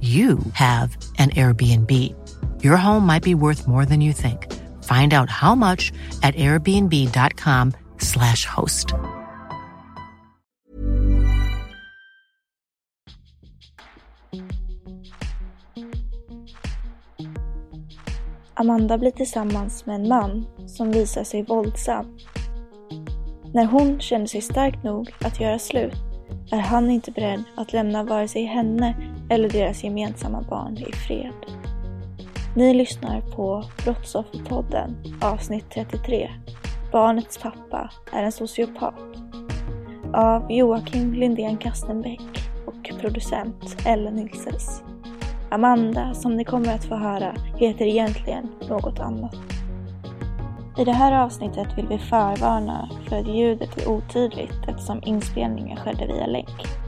you have an Airbnb. Your home might be worth more than you think. Find out how much at airbnb.com slash host. Amanda blir tillsammans med en man som visar sig våldsam. När hon känner sig stark nog att göra slut är han inte beredd att lämna vare sig henne eller deras gemensamma barn i fred. Ni lyssnar på Brottsofferpodden avsnitt 33. Barnets pappa är en sociopat. Av Joakim Lindén Kastenbäck och producent Ellen Nilses. Amanda, som ni kommer att få höra, heter egentligen något annat. I det här avsnittet vill vi förvarna för att ljudet är otydligt eftersom inspelningen skedde via länk.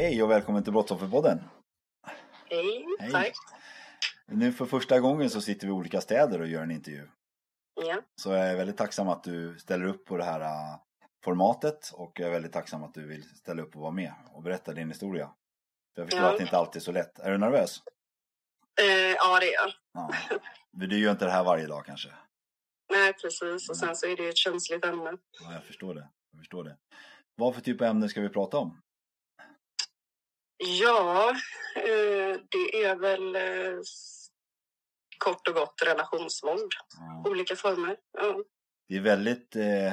Hej och välkommen till Brottsofferpodden. Hej, Hej. tack. Nu för första gången så sitter vi i olika städer och gör en intervju. Ja. Så jag är väldigt tacksam att du ställer upp på det här äh, formatet och jag är väldigt tacksam att du vill ställa upp och vara med och berätta din historia. För jag förstår Ja. att det inte alltid är så lätt. Är du nervös? Eh, ja, det är jag. Ja. Men du gör inte det här varje dag kanske? Nej, precis. Och sen så är det ju ett känsligt ämne. Ja, jag förstår det. Jag förstår det. Vad för typ av ämne ska vi prata om? Ja, eh, det är väl eh, kort och gott relationsvåld. Ja. Olika former. Ja. Det är väldigt, eh,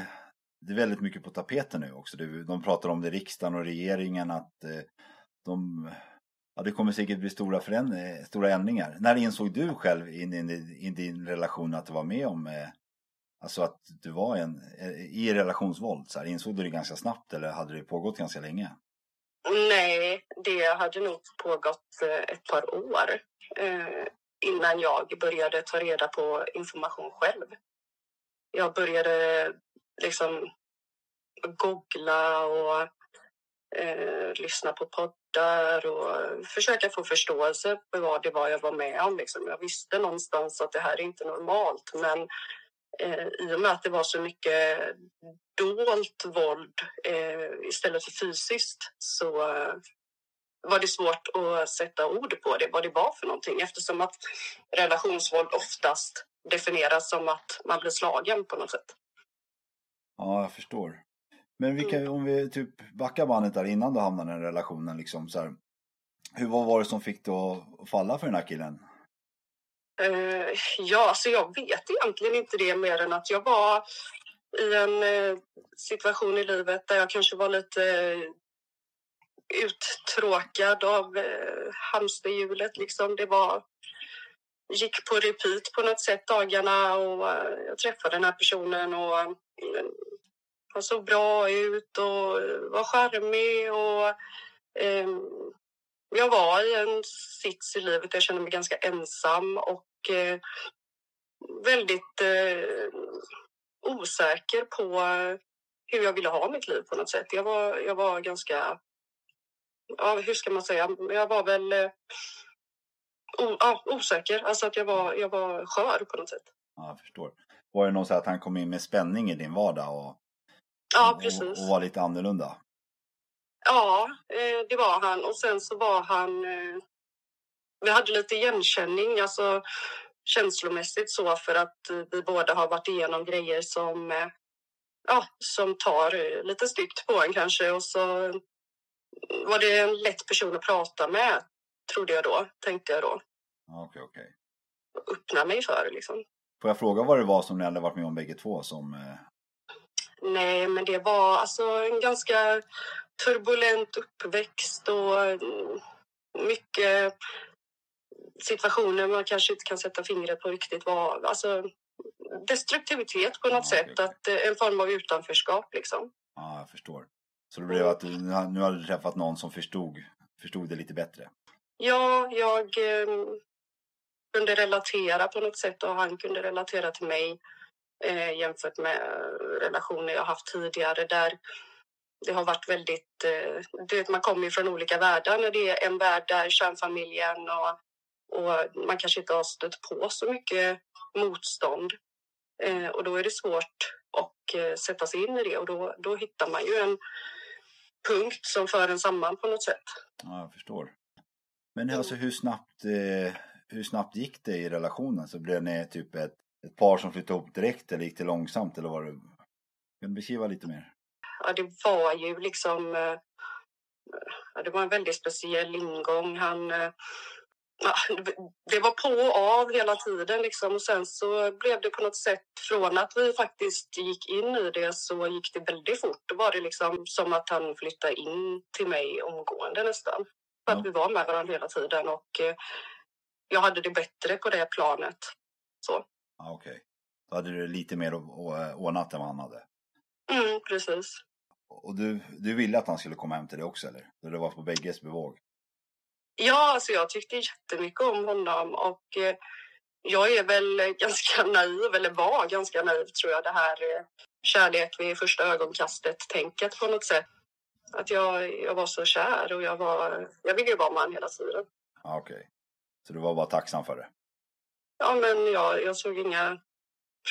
det är väldigt mycket på tapeten nu också. De pratar om det i riksdagen och regeringen att de, ja, det kommer säkert bli stora, stora ändringar. När insåg du själv in i in, din relation att du var med om, eh, alltså att du var en, i relationsvåld? Så här, insåg du det ganska snabbt eller hade det pågått ganska länge? Nej, det hade nog pågått eh, ett par år eh, innan jag började ta reda på information själv. Jag började liksom googla och eh, lyssna på poddar och försöka få förståelse för vad det var jag var med om. Liksom. Jag visste någonstans att det här är inte normalt, men eh, i och med att det var så mycket dolt våld eh, istället för fysiskt så eh, var det svårt att sätta ord på det, vad det var för någonting eftersom att relationsvåld oftast definieras som att man blir slagen på något sätt. Ja, jag förstår. Men vilka, om vi typ backar bandet där innan du hamnade i den relationen, liksom så här, hur, vad var det som fick dig att falla för den här killen? Uh, ja, så jag vet egentligen inte det mer än att jag var i en uh, situation i livet där jag kanske var lite uh, uttråkad av eh, hamsterhjulet. Liksom. Det var, gick på repeat på något sätt dagarna och jag träffade den här personen och mm, han såg bra ut och var charmig och ehm, jag var i en sits i livet där jag kände mig ganska ensam och eh, väldigt eh, osäker på hur jag ville ha mitt liv på något sätt. Jag var, jag var ganska, ja, hur ska man säga, jag var väl eh, o, ja, osäker, alltså att jag var, jag var skör på något sätt. Ja, jag förstår. Var det någon så att han kom in med spänning i din vardag och, Ja, och, precis. och var lite annorlunda? Ja, eh, det var han. Och sen så var han... eh, Vi hade lite igenkänning, alltså känslomässigt så för att eh, vi båda har varit igenom grejer som ja, som tar lite styggt på en kanske och så var det en lätt person att prata med, trodde jag då, tänkte jag då. Okej, okej. Öppna mig för liksom. Får jag fråga vad det var som ni hade varit med om bägge två som... Nej, men det var alltså en ganska turbulent uppväxt och mm, mycket situationer man kanske inte kan sätta fingret på riktigt var. Alltså destruktivitet på något Ja, sätt, okej. att, eh, en form av utanförskap liksom. Ja, jag förstår. Så det blev att du, nu har du träffat någon som förstod, förstod det lite bättre? Ja, jag eh, kunde relatera på något sätt och han kunde relatera till mig eh, jämfört med relationer jag haft tidigare där det har varit väldigt... Eh, du vet, man kommer ju från olika världar. När det är en värld där kärnfamiljen och, och man kanske inte har stött på så mycket motstånd. Eh, och då är det svårt att eh, sätta sig in i det och då, då hittar man ju en punkt som för en samman på något sätt. Ja, jag förstår. Men alltså hur snabbt, hur snabbt gick det i relationen? Så blev ni typ ett, ett par som flyttade ihop direkt eller gick det långsamt eller var det... Kan du beskriva lite mer? Ja, det var ju liksom... eh, Ja, det var en väldigt speciell ingång. Han, eh, ja, det var på och av hela tiden. Liksom. Och sen så blev det på något sätt, från att vi faktiskt gick in i det så gick det väldigt fort. Då var det liksom som att han flyttade in till mig omgående nästan. För att Ja. vi var med varandra hela tiden och eh, jag hade det bättre på det planet. Så. Ja, okej. Då hade du lite mer ordnat än vad han hade. Mm, precis. Och du, du ville att han skulle komma hem till dig också eller? Så det var på bägges bevåg? Ja, alltså jag tyckte jättemycket om honom och eh, jag är väl ganska naiv, eller var ganska naiv tror jag, det här eh, kärlek vid första ögonkastet-tänket på något sätt. Att jag, jag var så kär och jag var, jag ville ju vara honom hela tiden. Ja, okej. Så du var bara tacksam för det? Ja, men jag, jag såg inga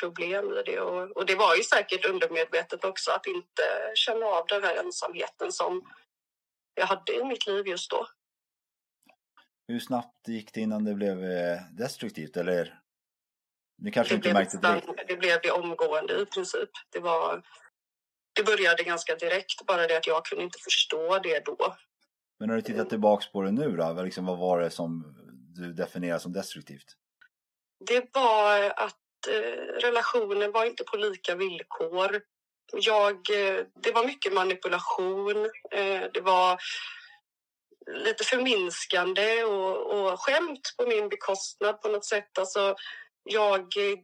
problem i det och, och det var ju säkert undermedvetet också att inte känna av den här ensamheten som jag hade i mitt liv just då. Hur snabbt gick det innan det blev eh, destruktivt eller? Ni kanske Det inte blev, märkte direkt? nästan- det blev det omgående i princip. Det, var, det började ganska direkt, bara det att jag kunde inte förstå det då. Men när du tittar tillbaks på det nu då? Liksom, vad var det som du definierar som destruktivt? Det var att eh, relationen var inte på lika villkor. Jag, eh, det var mycket manipulation. Eh, det var lite förminskande och, och skämt på min bekostnad på något sätt. Alltså, jag eh,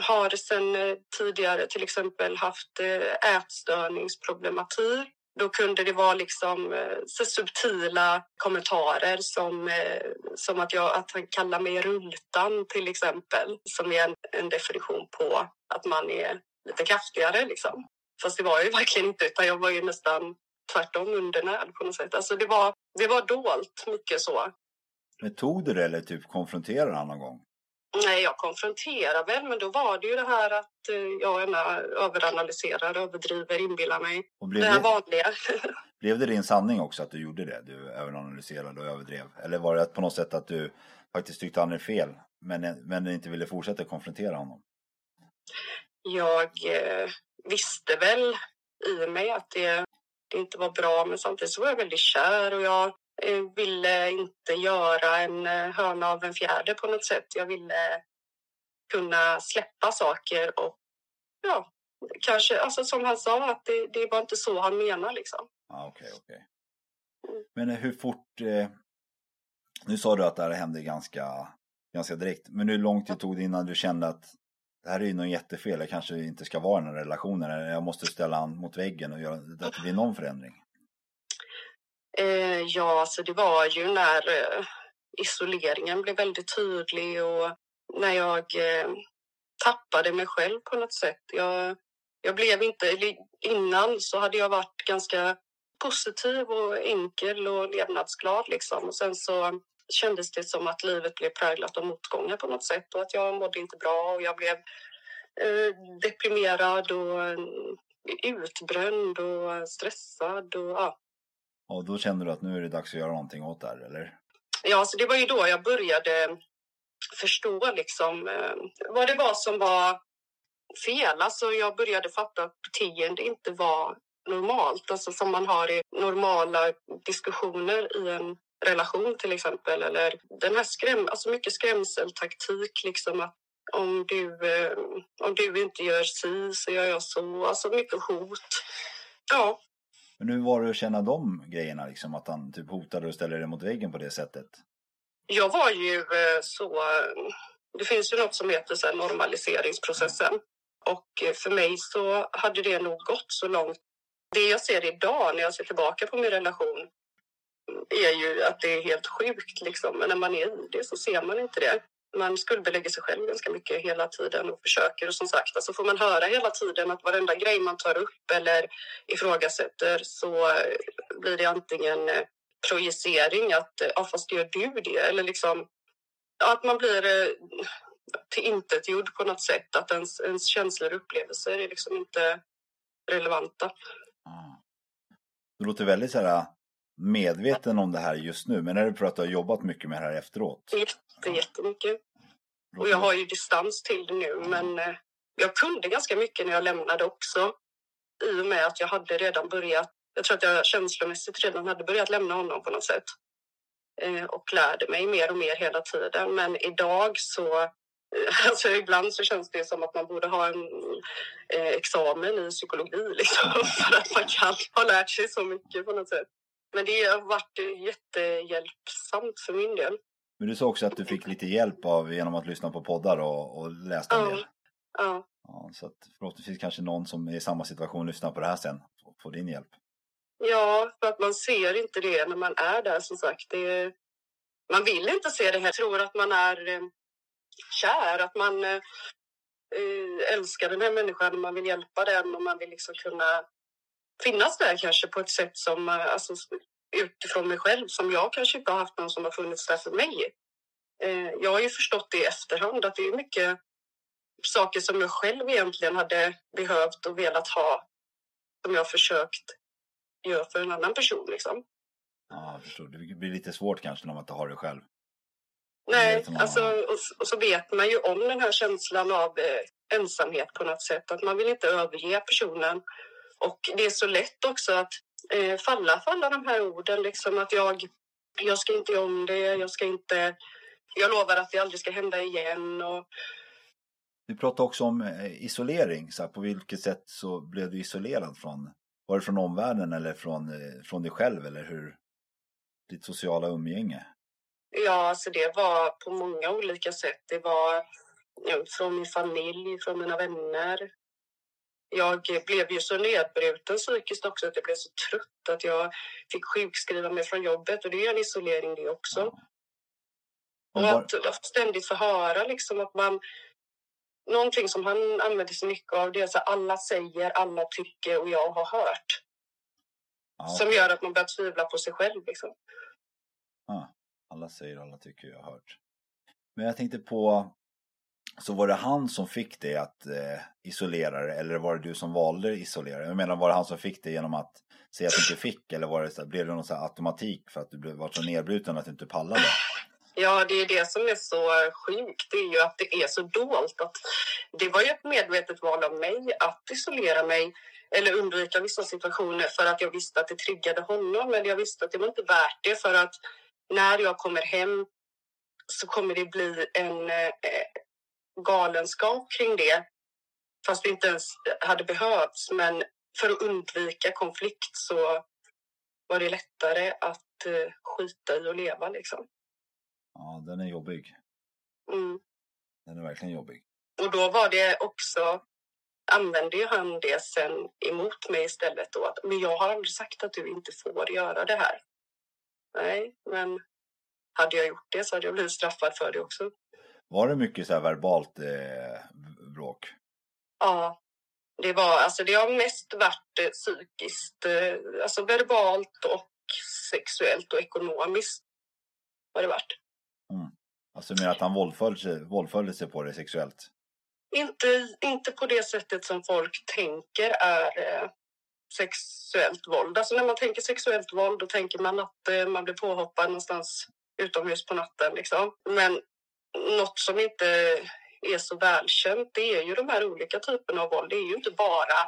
har sedan eh, tidigare till exempel haft eh, ätstörningsproblematik. Då kunde det vara liksom eh, så subtila kommentarer som, eh, som att, jag, att han kallar mig rultan till exempel. Som är en, en definition på att man är lite kraftigare liksom. Fast det var jag ju verkligen inte utan jag var ju nästan tvärtom undernärd på något sätt. Alltså det var, det var dolt mycket så. Men tog du det eller typ konfronterade han någon gång? Nej, jag konfronterar väl, men då var det ju det här att eh, jag gärna överanalyserar, överdriver, inbillar mig. Och blev Det här det, vanliga. blev det din sanning också att du gjorde det? Du överanalyserade och överdrev? Eller var det på något sätt att du faktiskt tyckte han är fel men, men inte ville fortsätta konfrontera honom? jag eh, visste väl i mig att det, det inte var bra, men samtidigt så var jag väldigt kär och jag ville inte göra en eh, höna av en fjäder på något sätt. Jag ville kunna släppa saker och ja, kanske, alltså som han sa, att det, det var inte så han menar liksom. Ja, okej, okej. Men eh, hur fort... Eh, nu sa du att det här hände ganska, ganska direkt. Men hur lång tid tog det innan du kände att det här är ju något jättefel. Jag kanske inte ska vara i den här relationen. Eller jag måste ställa han mot väggen och göra att det blir någon förändring. Eh, ja, så det var ju när eh, isoleringen blev väldigt tydlig och när jag eh, tappade mig själv på något sätt. Jag, jag blev inte, innan så hade jag varit ganska positiv och enkel och levnadsglad liksom. Och sen så kändes det som att livet blev präglat av motgångar på något sätt och att jag mådde inte bra och jag blev eh, deprimerad och mm, utbränd och stressad och ja. Och då kände du att nu är det dags att göra någonting åt det här, eller? Ja, så det var ju då jag började förstå liksom, eh, vad det var som var fel. Alltså jag började fatta att beteende inte var normalt, alltså som man har i normala diskussioner i en relation till exempel. Eller den här skräm, alltså mycket skrämseltaktik, liksom att om du, eh, om du inte gör si så gör jag så. Alltså mycket hot. Ja. Men hur var det att känna de grejerna, liksom att han typ hotade och ställde dig mot väggen på det sättet? Jag var ju eh, så... Det finns ju något som heter så normaliseringsprocessen. Och eh, för mig så hade det nog gått så långt. Det jag ser idag när jag ser tillbaka på min relation är ju att det är helt sjukt. Liksom. Men när man är i det så ser man inte det. Man skuldbelägger sig själv ganska mycket hela tiden och försöker. Och som sagt, alltså får man höra hela tiden att varenda grej man tar upp eller ifrågasätter så blir det antingen eh, projicering att eh, ja, fast gör du det? Eller liksom att man blir eh, tillintetgjord på något sätt. Att ens, ens känslor och upplevelser är liksom inte relevanta. Mm. Det låter väldigt så här medveten om det här just nu, men är det för att du har jobbat mycket med det här efteråt? Jätte, jättemycket. Och jag har ju distans till det nu, men eh, jag kunde ganska mycket när jag lämnade också. I och med att jag hade redan börjat, jag tror att jag känslomässigt redan hade börjat lämna honom på något sätt. Eh, och lärde mig mer och mer hela tiden. Men idag så Alltså ibland så känns det som att man borde ha en eh, examen i psykologi liksom, för att man kan ha lärt sig så mycket på något sätt. Men det har varit jättehjälpsamt för min del. Men du sa också att du fick lite hjälp av genom att lyssna på poddar och, och läsa en del. Ja. ja. Så att förhoppningsvis kanske någon som är i samma situation lyssnar på det här sen och får din hjälp. Ja, för att man ser inte det när man är där som sagt. Det, man vill inte se det här. Tror att man är eh, kär, att man eh, älskar den här människan och man vill hjälpa den och man vill liksom kunna finnas där kanske på ett sätt som eh, alltså, utifrån mig själv som jag kanske inte har haft någon som har funnits där för mig. Eh, jag har ju förstått det i efterhand att det är mycket saker som jag själv egentligen hade behövt och velat ha som jag försökt göra för en annan person. Liksom. Ja, jag förstår. Det blir lite svårt kanske när man inte har det själv. Nej, alltså, och, och, så vet man ju om den här känslan av eh, ensamhet på något sätt. Att man vill inte överge personen och det är så lätt också att eh, falla för alla de här orden. Liksom att jag, jag ska inte göra om det, jag ska inte... Jag lovar att det aldrig ska hända igen. Och... Du pratade också om eh, isolering. Så här, på vilket sätt så blev du isolerad från? Var det från omvärlden eller från, eh, från dig själv? Eller hur? Ditt sociala umgänge? Ja, alltså det var på många olika sätt. Det var från min familj, från mina vänner, jag blev ju så nedbruten psykiskt också att jag blev så trött att jag fick sjukskriva mig från jobbet och det är en isolering det också. Och att, ständigt få höra liksom att man... Någonting som han använder sig mycket av det är att alla säger, alla tycker och jag har hört. Ja. Som gör att man börjar tvivla på sig själv. Liksom. Ja, alla säger, alla tycker jag har hört. Men jag tänkte på så var det han som fick dig att eh, isolera dig eller var det du som valde att isolera Jag menar var det han som fick dig genom att säga att du inte fick eller var det så, blev det någon så automatik för att du blev, var så nedbruten att du inte pallade? Ja, det är det som är så sjukt. Det är ju att det är så dolt. Att det var ju ett medvetet val av mig att isolera mig eller undvika vissa situationer för att jag visste att det triggade honom. Men jag visste att det var inte värt det för att när jag kommer hem så kommer det bli en, eh, galenskap kring det fast det inte ens hade behövts. Men för att undvika konflikt så var det lättare att uh, skita i och leva liksom. Ja, den är jobbig. Mm. Den är verkligen jobbig. Och då var det också, använde ju han det sen emot mig istället då att men jag har aldrig sagt att du inte får göra det här. Nej, men hade jag gjort det så hade jag blivit straffad för det också. Var det mycket så här verbalt eh, bråk? Ja, det var alltså det har mest varit eh, psykiskt, eh, alltså verbalt och sexuellt och ekonomiskt har det varit. Mm. Alltså med att han våldföljde sig, våldföljde sig på det sexuellt? Inte, inte på det sättet som folk tänker är eh, sexuellt våld. Alltså när man tänker sexuellt våld då tänker man att eh, man blir påhoppad någonstans utomhus på natten. Liksom. Men något som inte är så välkänt, det är ju de här olika typerna av våld. Det är ju inte bara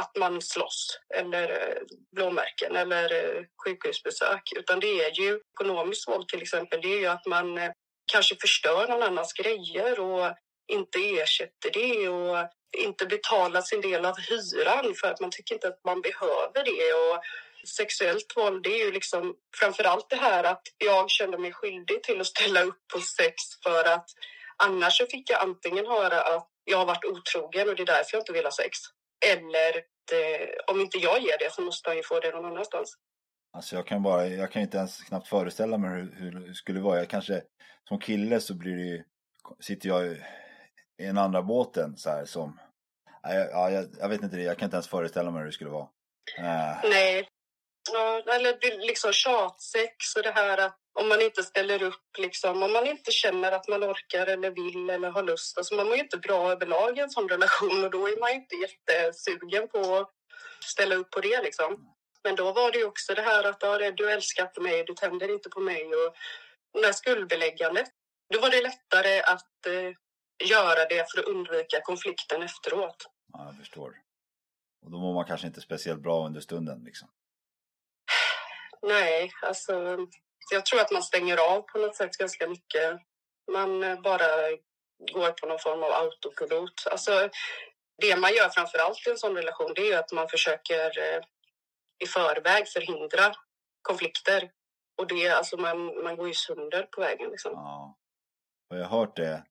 att man slåss eller eh, blåmärken eller eh, sjukhusbesök, utan det är ju ekonomiskt våld till exempel. Det är ju att man eh, kanske förstör någon annans grejer och inte ersätter det och inte betalar sin del av hyran för att man tycker inte att man behöver det. Och sexuellt våld det är ju liksom framför allt det här att jag kände mig skyldig till att ställa upp på sex för att annars så fick jag antingen höra att jag har varit otrogen och det är därför jag inte vill ha sex. Eller eh, om inte jag ger det så måste han ju få det någon annanstans. Alltså jag kan bara, jag kan inte ens knappt föreställa mig hur, hur det skulle vara. Jag kanske, som kille så blir det ju, sitter jag i en andra båten så här som, ja, jag, jag vet inte det, jag kan inte ens föreställa mig hur det skulle vara. Uh. Nej, ja, eller liksom tjatsex och det här att om man inte ställer upp, liksom, om man inte känner att man orkar eller vill eller har lust. Alltså man mår ju inte bra överlag i en sån relation och då är man ju inte jättesugen på att ställa upp på det. Liksom. Men då var det ju också det här att ja, du älskar inte mig, du tänder inte på mig och det här skuldbeläggandet. Då var det lättare att eh, göra det för att undvika konflikten efteråt. Ja, jag förstår. Och då mår man kanske inte speciellt bra under stunden liksom. Nej, alltså jag tror att man stänger av på något sätt ganska mycket. Man eh, bara går på någon form av autopilot. Alltså, det man gör framför allt i en sån relation det är att man försöker eh, i förväg förhindra konflikter. Och det, alltså man, man går ju sönder på vägen. Liksom. Ja. Och jag har hört det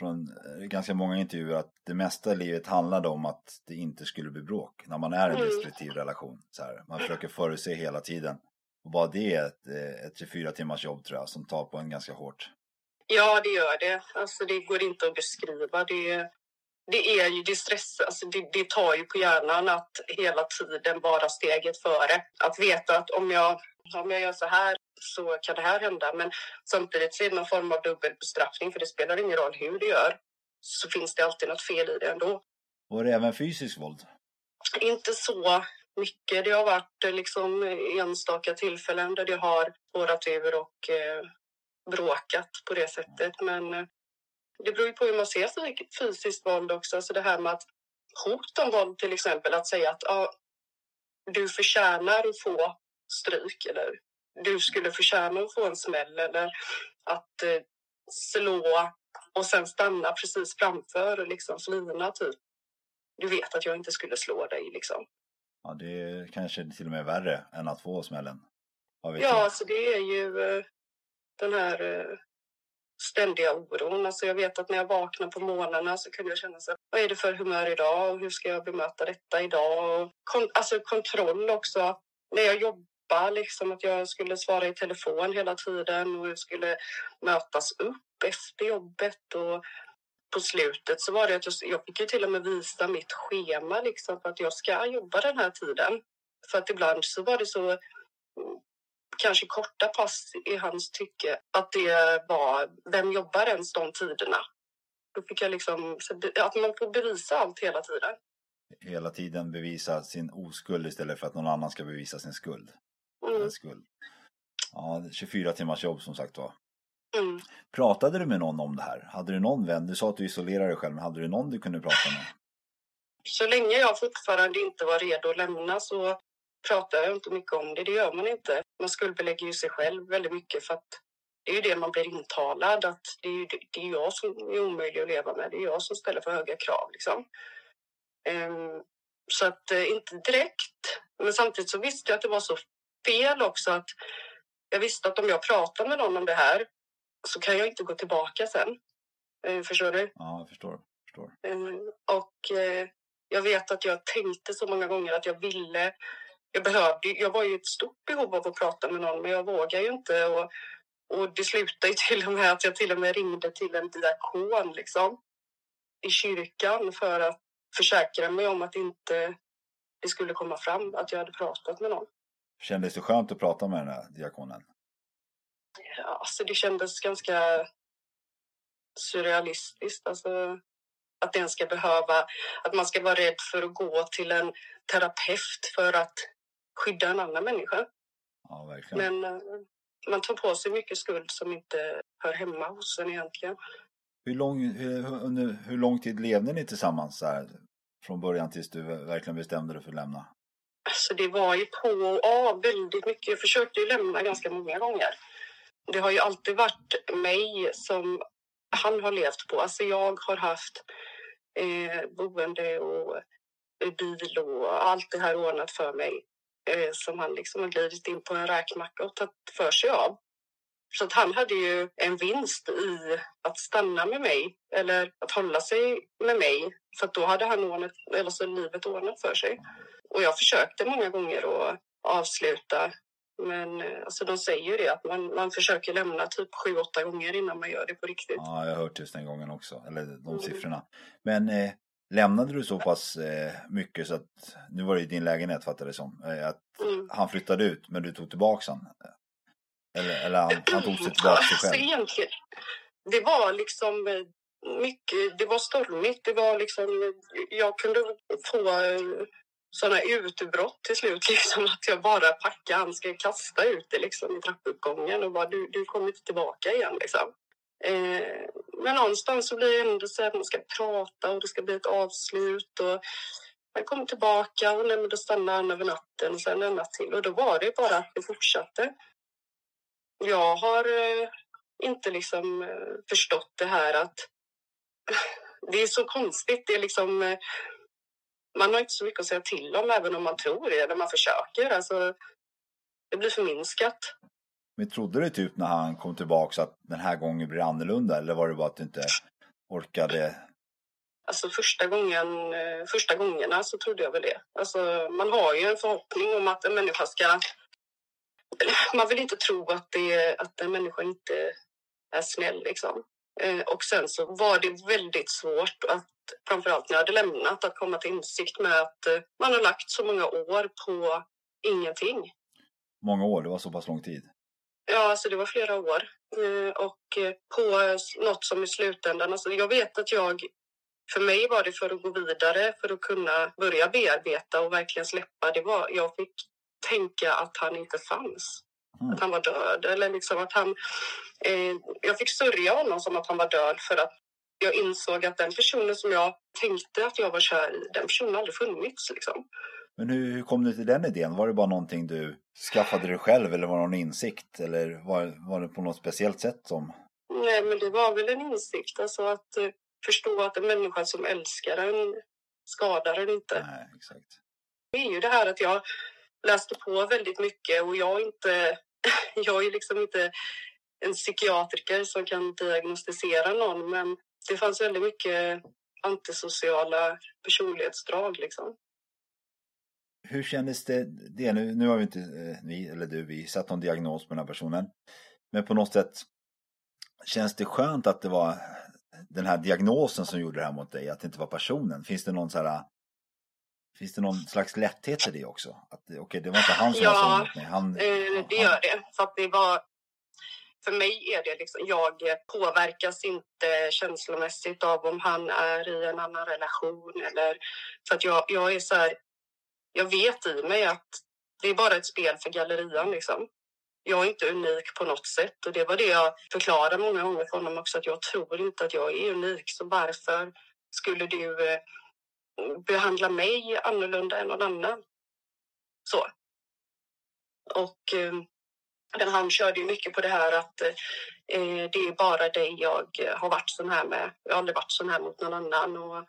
från eh, ganska många intervjuer att det mesta i livet handlade om att det inte skulle bli bråk när man är i en mm. destruktiv relation. Så här. Man försöker förutse hela tiden. Och bara det är ett, eh, ett 24 timmars jobb tror jag som tar på en ganska hårt. Ja, det gör det. Alltså det går inte att beskriva. Det, det är ju det stress, alltså det, det tar ju på hjärnan att hela tiden vara steget före. Att veta att om jag, om jag gör så här så kan det här hända. Men samtidigt så är det någon form av dubbelbestraffning för det spelar ingen roll hur du gör. Så finns det alltid något fel i det ändå. Var det även fysiskt våld? Inte så mycket. Det har varit eh, liksom enstaka tillfällen där det har spårat ur och eh, bråkat på det sättet. Men eh, det beror ju på hur man ser fysiskt våld också. Alltså det här med att hot om våld till exempel, att säga att ja, du förtjänar att få stryk eller du skulle förtjäna att få en smäll eller att eh, slå och sen stanna precis framför och liksom flina typ. Du vet att jag inte skulle slå dig liksom. Ja, det är kanske till och med värre än att få smällen. Ja, alltså det är ju eh, den här eh, ständiga oron. Alltså jag vet att när jag vaknar på morgnarna så kunde jag känna så vad är det för humör idag och hur ska jag bemöta detta idag? Och kon alltså kontroll också. När jag jobbar, liksom att jag skulle svara i telefon hela tiden och jag skulle mötas upp efter jobbet och på slutet så var det att jag, jag fick ju till och med visa mitt schema liksom för att jag ska jobba den här tiden. För att ibland så var det så mm, kanske korta pass i hans tycke att det var vem jobbar ens de tiderna? Då fick jag liksom att man får bevisa allt hela tiden. Hela tiden bevisa sin oskuld istället för att någon annan ska bevisa sin skuld. Mm. skuld. Ja, 24 timmars jobb som sagt var. Mm. Pratade du med någon om det här? Hade du någon vän? Du sa att du isolerar dig själv, men hade du någon du kunde prata med? Så länge jag fortfarande inte var redo att lämna så pratade jag inte mycket om det. Det gör man inte. Man skuldbelägger ju sig själv väldigt mycket för att det är ju det man blir intalad att det är, ju, det är jag som är omöjlig att leva med. Det är jag som ställer för höga krav liksom. Um, så att uh, inte direkt. Men samtidigt så visste jag att det var så fel också att jag visste att om jag pratar med någon om det här så kan jag inte gå tillbaka sen. Eh, förstår du? Ja, jag förstår. förstår. Eh, och eh, jag vet att jag tänkte så många gånger att jag ville jag, behövde, jag var i ett stort behov av att prata med någon men jag vågade ju inte. Och, och det slutade ju till och med att jag till och med ringde till en diakon liksom, i kyrkan för att försäkra mig om att inte det skulle komma fram att jag hade pratat med någon. Kändes det skönt att prata med den här diakonen? Ja, alltså det kändes ganska surrealistiskt. Alltså, att den ska behöva, att man ska vara rädd för att gå till en terapeut för att skydda en annan människa. Ja, verkligen. Men uh, man tar på sig mycket skuld som inte hör hemma hos en egentligen. Hur lång, hur, under, hur lång tid levde ni tillsammans här, från början tills du verkligen bestämde dig för att lämna? Alltså det var ju på och av väldigt mycket. Jag försökte ju lämna ganska många gånger. Det har ju alltid varit mig som han har levt på. Alltså jag har haft eh, boende och eh, bil och allt det här ordnat för mig eh, som han liksom har glidit in på en räkmacka och tagit för sig av. Så att han hade ju en vinst i att stanna med mig eller att hålla sig med mig för att då hade han ordnat, eller så livet ordnat för sig. Och jag försökte många gånger att avsluta men eh, alltså, de säger ju det att man, man försöker lämna typ sju, åtta gånger innan man gör det på riktigt. Ja, jag har hört just den gången också, eller de mm. siffrorna. Men eh, lämnade du så pass eh, mycket så att, nu var det i din lägenhet fattar det som, eh, att mm. han flyttade ut men du tog tillbaka han? Eller, eller han, han tog sig tillbaka sig själv? Alltså, egentligen, det var liksom eh, mycket, det var stormigt, det var liksom, jag kunde få eh, sådana utbrott till slut, liksom att jag bara packade, han kasta ut det liksom i trappuppgången och bara du, du kommer inte tillbaka igen liksom. Eh, men någonstans så blir det ändå så att man ska prata och det ska bli ett avslut och man kommer tillbaka och nej, då stannar han över natten och sen en natt till och då var det bara att det fortsatte. Jag har eh, inte liksom eh, förstått det här att det är så konstigt. Det är liksom eh, man har inte så mycket att säga till om även om man tror det, eller man försöker. Alltså, det blir förminskat. Men trodde du typ när han kom tillbaka att den här gången blir annorlunda eller var det bara att du inte orkade? Alltså första gången, eh, första gångerna så trodde jag väl det. Alltså man har ju en förhoppning om att en människa ska... Man vill inte tro att, det, att en människa inte är snäll liksom. Eh, och sen så var det väldigt svårt att framförallt när jag hade lämnat att komma till insikt med att eh, man har lagt så många år på ingenting. Många år? Det var så pass lång tid? Ja, alltså det var flera år. Eh, och på något som i slutändan, alltså jag vet att jag för mig var det för att gå vidare, för att kunna börja bearbeta och verkligen släppa. Det var, jag fick tänka att han inte fanns. Mm. Att han var död. Eller liksom att han, eh, jag fick sörja honom som att han var död för att jag insåg att den personen som jag tänkte att jag var kär i, den personen aldrig funnits. Liksom. Men hur, hur kom du till den idén? Var det bara någonting du skaffade dig själv eller var det någon insikt? Eller var, var det på något speciellt sätt som... Nej, men det var väl en insikt. Alltså att uh, förstå att en människa som älskar en skadar en inte. Nej, exakt. Det är ju det här att jag läste på väldigt mycket och jag inte... jag är liksom inte en psykiatriker som kan diagnostisera någon men det fanns väldigt mycket antisociala personlighetsdrag. Liksom. Hur kändes det, det nu, nu har vi inte, eh, ni eller du, vi satt någon diagnos på den här personen. Men på något sätt känns det skönt att det var den här diagnosen som gjorde det här mot dig, att det inte var personen. Finns det någon så här Finns det någon slags lätthet i det också? Att okej, okay, det var inte han som ja, var så mig. Han, eh, det gör det. För att det var för mig är det liksom, jag påverkas inte känslomässigt av om han är i en annan relation eller för att jag, jag är så här, jag vet i mig att det är bara ett spel för gallerian liksom. Jag är inte unik på något sätt och det var det jag förklarade många gånger för honom också att jag tror inte att jag är unik så varför skulle du eh, behandla mig annorlunda än någon annan? Så. Och eh, han körde ju mycket på det här att eh, det är bara dig jag har varit sån här med. Jag har aldrig varit sån här mot någon annan. Och,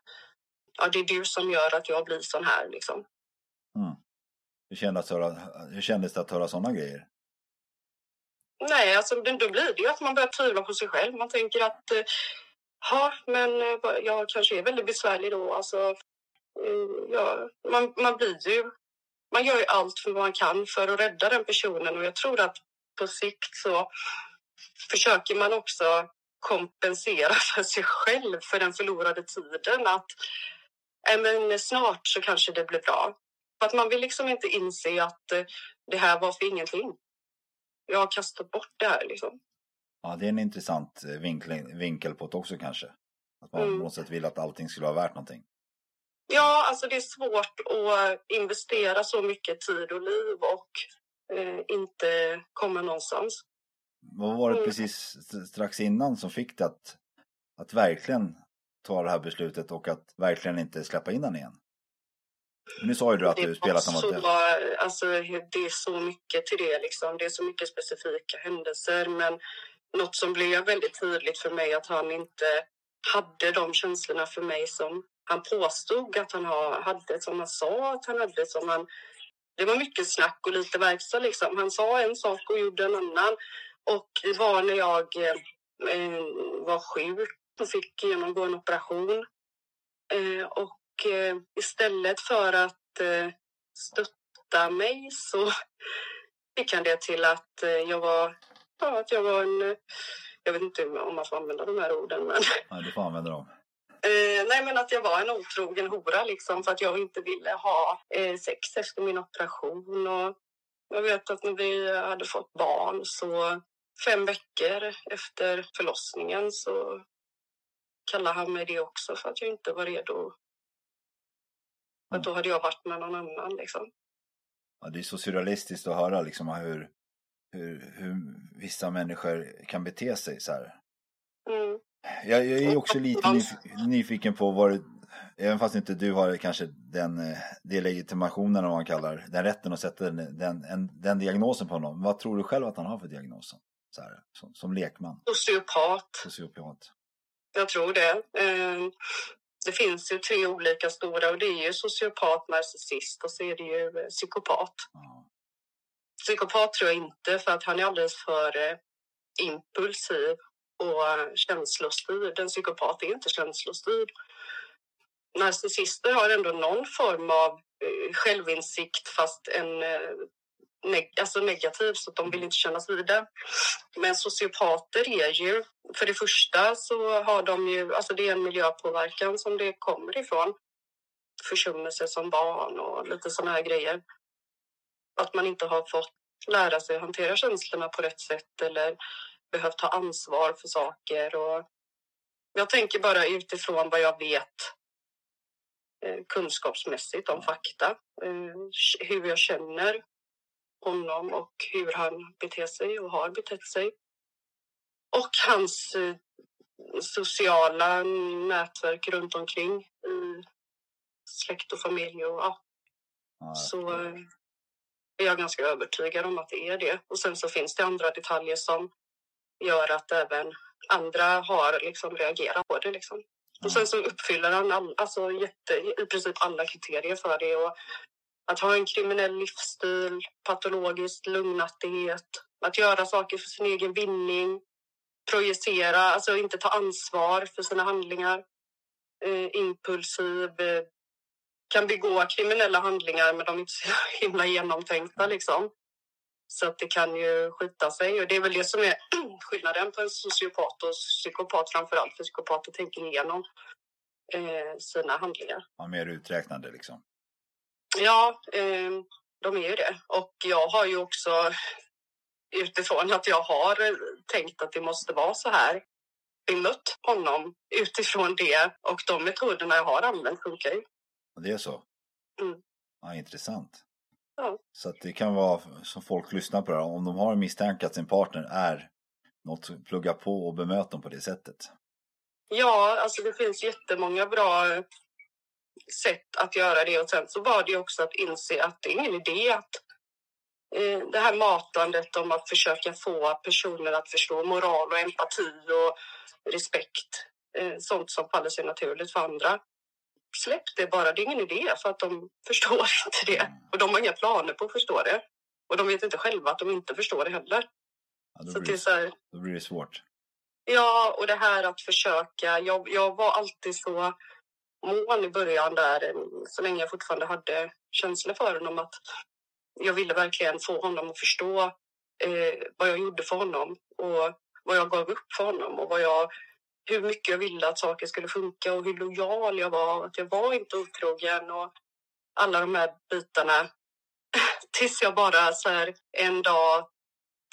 ja, det är du som gör att jag blir sån här liksom. Mm. Hur, kändes det, hur kändes det att höra såna grejer? Nej, alltså då blir det ju att man börjar tvivla på sig själv. Man tänker att eh, ja, men eh, jag kanske är väldigt besvärlig då. Alltså, eh, ja, man, man blir ju man gör ju allt för vad man kan för att rädda den personen och jag tror att på sikt så försöker man också kompensera för sig själv för den förlorade tiden. Att äh, men snart så kanske det blir bra. För att man vill liksom inte inse att äh, det här var för ingenting. Jag har kastat bort det här liksom. Ja, det är en intressant eh, vinkel, vinkel på det också kanske. Att man mm. på något sätt vill att allting skulle vara värt någonting. Ja, alltså det är svårt att investera så mycket tid och liv och eh, inte komma någonstans. Vad var det mm. precis strax innan som fick dig att, att verkligen ta det här beslutet och att verkligen inte släppa in den igen? Nu sa ju du att du spelat var så, alltså, Det är så mycket till det. Liksom. Det är så mycket specifika händelser. Men något som blev väldigt tydligt för mig att han inte hade de känslorna för mig som han påstod att han hade, som han sa att han hade. Som han, det var mycket snack och lite verkstad. Liksom. Han sa en sak och gjorde en annan. Och det var när jag eh, eh var sjuk och fick genomgå en operation. Eh, och eh, istället för att eh, stötta mig så fick han det till att eh, jag var, ja, att jag var en... Eh, jag vet inte om man får använda de här orden, men... Nej, du får använda dem. Eh, nej, men att jag var en otrogen hora liksom för att jag inte ville ha eh, sex efter min operation. Och jag vet att när vi hade fått barn så fem veckor efter förlossningen så kallade han mig det också för att jag inte var redo. För då hade jag varit med någon annan liksom. Ja, det är så surrealistiskt att höra liksom hur, hur, hur vissa människor kan bete sig så här. Jag, jag är också lite nyfiken på vad det, även fast inte du har kanske den, eh, den legitimationen, om man kallar den rätten att sätta den, den, den diagnosen på honom. Vad tror du själv att han har för diagnos? Så här, som, som lekman? Sociopat. Sociopat. Jag tror det. Ehm, det finns ju tre olika stora och det är ju sociopat, narcissist och så är det ju eh, psykopat. Ja. Psykopat tror jag inte för att han är alldeles för eh, impulsiv och eh, känslostyrd. En psykopat är inte känslostyrd. Narcissister har ändå någon form av eh, självinsikt fast en eh, neg alltså negativ så att de vill inte kännas vid det. Men sociopater är ju, för det första så har de ju, alltså det är en miljöpåverkan som det kommer ifrån. Försummelse som barn och lite sådana här grejer. Att man inte har fått lära sig att hantera känslorna på rätt sätt eller behövt ta ansvar för saker. Och jag tänker bara utifrån vad jag vet eh, kunskapsmässigt om fakta, eh, hur jag känner honom och hur han beter sig och har betett sig. Och hans eh, sociala nätverk runt omkring i släkt och familj. Och, ja. ja så är jag ganska övertygad om att det är det. Och sen så finns det andra detaljer som gör att även andra har liksom reagerat på det. Liksom. Och sen så uppfyller han all, alltså jätte, i princip alla kriterier för det. Och att ha en kriminell livsstil, patologisk lugnaktighet, att göra saker för sin egen vinning, projicera, alltså inte ta ansvar för sina handlingar, eh, impulsiv, eh, kan begå kriminella handlingar men de är inte så himla genomtänkta liksom. Så att det kan ju skita sig och det är väl det som är skillnaden på en sociopat och psykopat framför allt. För psykopater tänker igenom eh, sina handlingar. Ja, mer uträknande liksom. Ja, eh, de är ju det. Och jag har ju också utifrån att jag har tänkt att det måste vara så här bemött honom utifrån det och de metoderna jag har använt funkar ju. Det är så? Mm. Ja, intressant. Ja. Så det kan vara, som folk lyssnar på det om de har en misstanke att sin partner är något, plugga på och bemöta dem på det sättet. Ja, alltså det finns jättemånga bra sätt att göra det. Och sen så var det också att inse att det är ingen idé att eh, det här matandet om att försöka få personer att förstå moral och empati och respekt, eh, sånt som faller sig naturligt för andra. Släpp det bara, det är ingen idé för att de förstår inte det. Och de har inga planer på att förstå det. Och de vet inte själva att de inte förstår det heller. Ja, då, blir det, så här, då blir det svårt. Ja, och det här att försöka. Jag, jag var alltid så mån i början där, så länge jag fortfarande hade känslor för honom, att jag ville verkligen få honom att förstå eh, vad jag gjorde för honom och vad jag gav upp för honom och vad jag, hur mycket jag ville att saker skulle funka och hur lojal jag var, att jag var inte otrogen och alla de här bitarna. Tills jag bara så här en dag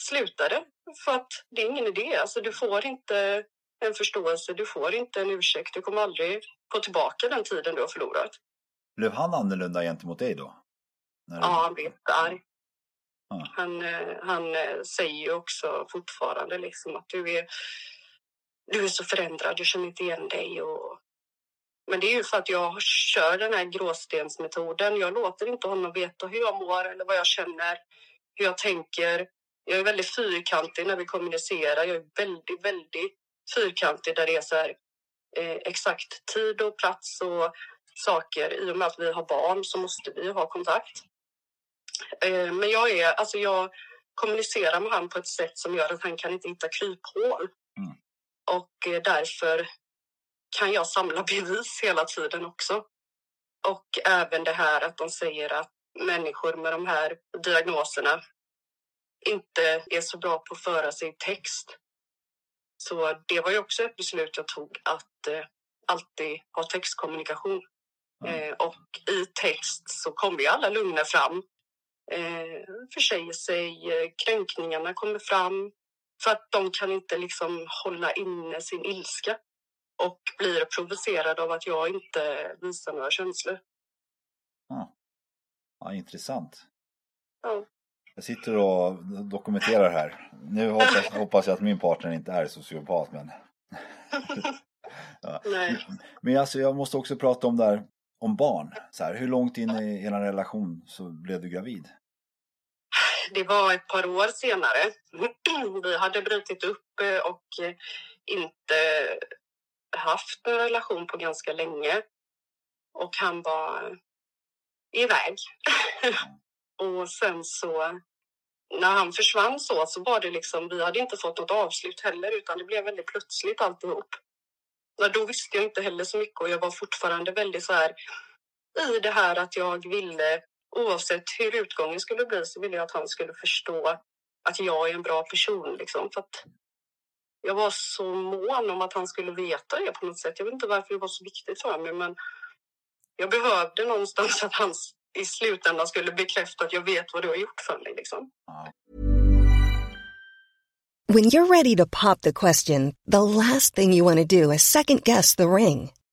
slutade. För att det är ingen idé. Alltså, du får inte en förståelse, du får inte en ursäkt. Du kommer aldrig få tillbaka den tiden du har förlorat. Blev han annorlunda gentemot dig då? När ja, han blev arg. Ah. Han, eh, han eh, säger ju också fortfarande liksom att du är du är så förändrad, jag känner inte igen dig. Och... Men det är ju för att jag kör den här gråstensmetoden. Jag låter inte honom veta hur jag mår eller vad jag känner, hur jag tänker. Jag är väldigt fyrkantig när vi kommunicerar. Jag är väldigt, väldigt fyrkantig där det är så här, eh, exakt tid och plats och saker. I och med att vi har barn så måste vi ha kontakt. Eh, men jag, är, alltså jag kommunicerar med honom på ett sätt som gör att han kan inte hitta kryphål. Mm. Och eh, därför kan jag samla bevis hela tiden också. Och även det här att de säger att människor med de här diagnoserna inte är så bra på att föra sig i text. Så det var ju också ett beslut jag tog att eh, alltid ha textkommunikation. Mm. Eh, och i text så kommer ju alla lugna fram. Eh, försäger sig, kränkningarna kommer fram. För att de kan inte liksom hålla inne sin ilska och blir provocerade av att jag inte visar några känslor. Ja, ja intressant. Ja. Jag sitter och dokumenterar här. Nu hoppas, hoppas jag att min partner inte är sociopat men... ja. Nej. Men alltså jag måste också prata om där om barn. Så här, hur långt in i er relation så blev du gravid? Det var ett par år senare. Vi hade brutit upp eh, och eh, inte haft en relation på ganska länge. Och han var iväg. och sen så när han försvann så, så var det liksom, vi hade inte fått något avslut heller utan det blev väldigt plötsligt alltihop. Men då visste jag inte heller så mycket och jag var fortfarande väldigt så här i det här att jag ville, oavsett hur utgången skulle bli, så ville jag att han skulle förstå att jag är en bra person. Liksom, för att jag var så mån om att han skulle veta det på något sätt. Jag vet inte varför det var så viktigt för mig, men jag behövde någonstans att han i slutändan skulle bekräfta att jag vet vad du har gjort för mig. Liksom. When you're ready to pop the question, the last thing you want to do is second guess the ring.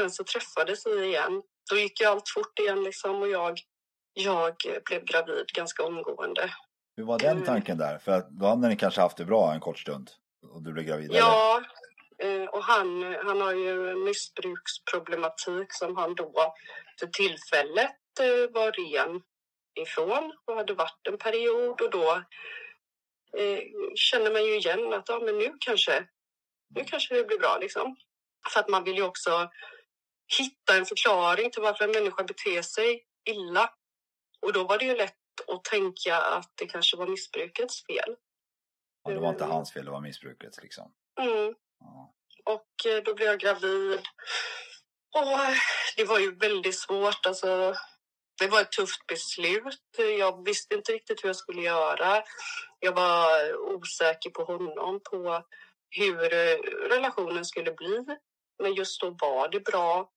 Sen så träffades vi igen. Då gick ju allt fort igen liksom och jag, jag blev gravid ganska omgående. Hur var den mm. tanken där? För då hade ni kanske haft det bra en kort stund och du blev gravid? Ja, eller? Eh, och han, han har ju missbruksproblematik som han då för tillfället eh, var ren ifrån och hade varit en period och då eh, känner man ju igen att ja, men nu kanske, nu kanske det blir bra liksom. För att man vill ju också hitta en förklaring till varför en människa beter sig illa. Och då var det ju lätt och tänka att det kanske var missbrukets fel. Ja, det var inte hans fel, det var missbrukets liksom. Mm. Ja. Och eh, då blev jag gravid. Och det var ju väldigt svårt. Alltså, det var ett tufft beslut. Jag visste inte riktigt hur jag skulle göra. Jag var osäker på honom, på hur eh, relationen skulle bli. Men just då var det bra.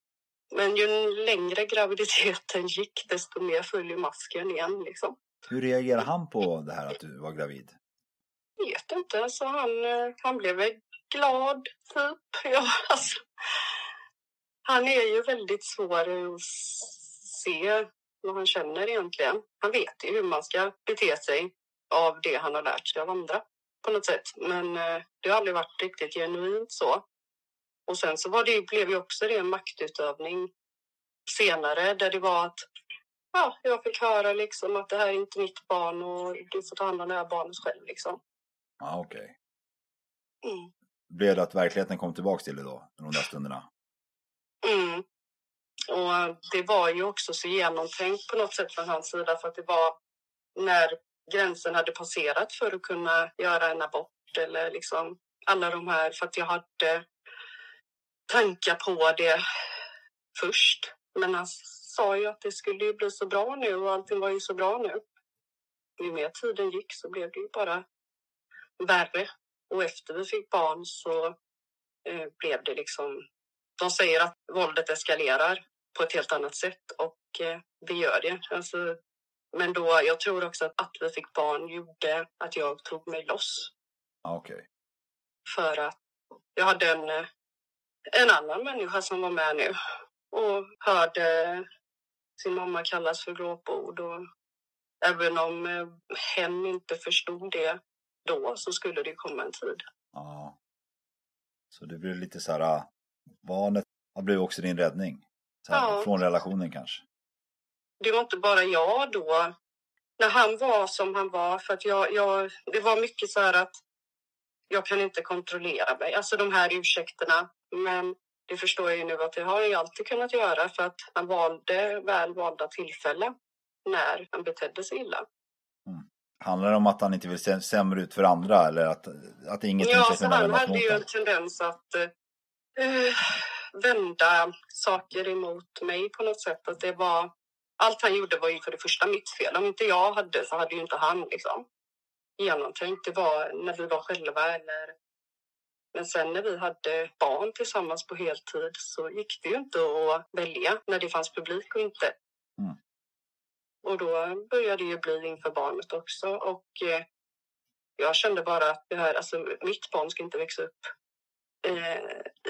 Men ju längre graviditeten gick, desto mer föll masken igen. Liksom. Hur reagerade han på det här att du var gravid? Jag vet inte. Alltså, han, eh, han blev väl glad, typ. Ja, alltså, han är ju väldigt svår att se vad han känner egentligen. Han vet ju hur man ska bete sig av det han har lärt sig av andra på något sätt. Men eh, det har aldrig varit riktigt genuint så. Och sen så var det, blev ju också det en maktutövning senare där det var att ja, jag fick höra liksom att det här är inte mitt barn och du får ta hand om det här barnet själv liksom. Ja, okej. Okay. Mm. blev det att verkligheten kom tillbaka till dig då, de där stunderna? Mm. Och det var ju också så genomtänkt på något sätt från hans sida för att det var när gränsen hade passerat för att kunna göra en abort eller liksom alla de här för att jag hade tankar på det först. Men han sa ju att det skulle ju bli så bra nu och allting var ju så bra nu. Ju mer tiden gick så blev det ju bara värre. Och efter vi fick barn så eh, blev det liksom... De säger att våldet eskalerar på ett helt annat sätt och eh, vi gör det. Alltså, men då, jag tror också att, att vi fick barn gjorde att jag tog mig loss. Okej. Okay. För att jag hade en, eh, en annan människa som var med nu och hörde sin mamma kallas för glåpord. Och även om eh, hen inte förstod det då så skulle det komma en tid. Ja. Så det blev lite så här, barnet blev också din räddning? Här, ja. Från relationen kanske? Det var inte bara jag då. När han var som han var, för att jag, jag, det var mycket så här att jag kan inte kontrollera mig. Alltså de här ursäkterna. Men det förstår jag ju nu att det har jag alltid kunnat göra för att han valde väl valda tillfällen när han betedde sig illa. Mm. Handlar det om att han inte vill se sämre ut för andra eller att, att ingenting ja, ska kunna han hade ju en tendens att uh, vända saker emot mig på något sätt. Att det var, allt han gjorde var ju för det första mitt fel. Om inte jag hade så hade ju inte han liksom genomtänkt. Det var när vi var själva eller men sen när vi hade barn tillsammans på heltid så gick det ju inte att välja när det fanns publik och inte. Mm. Och då började det ju bli inför barnet också. Och eh, jag kände bara att det här, alltså, mitt barn ska inte växa upp eh,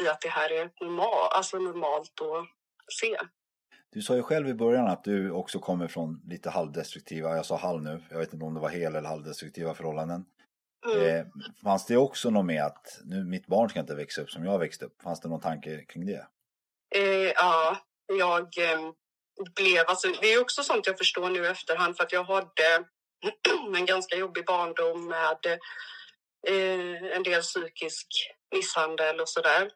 i att det här är normal, alltså normalt att se. Du sa ju själv i början att du också kommer från lite halvdestruktiva, jag sa halv nu, jag vet inte om det var hel eller halvdestruktiva förhållanden. Mm. Eh, fanns det också något med att nu, mitt barn ska inte växa upp som jag växte upp? Fanns det någon tanke kring det? Eh, ja, jag eh, blev, alltså det är också sånt jag förstår nu i efterhand för att jag hade en ganska jobbig barndom med eh, en del psykisk misshandel och sådär.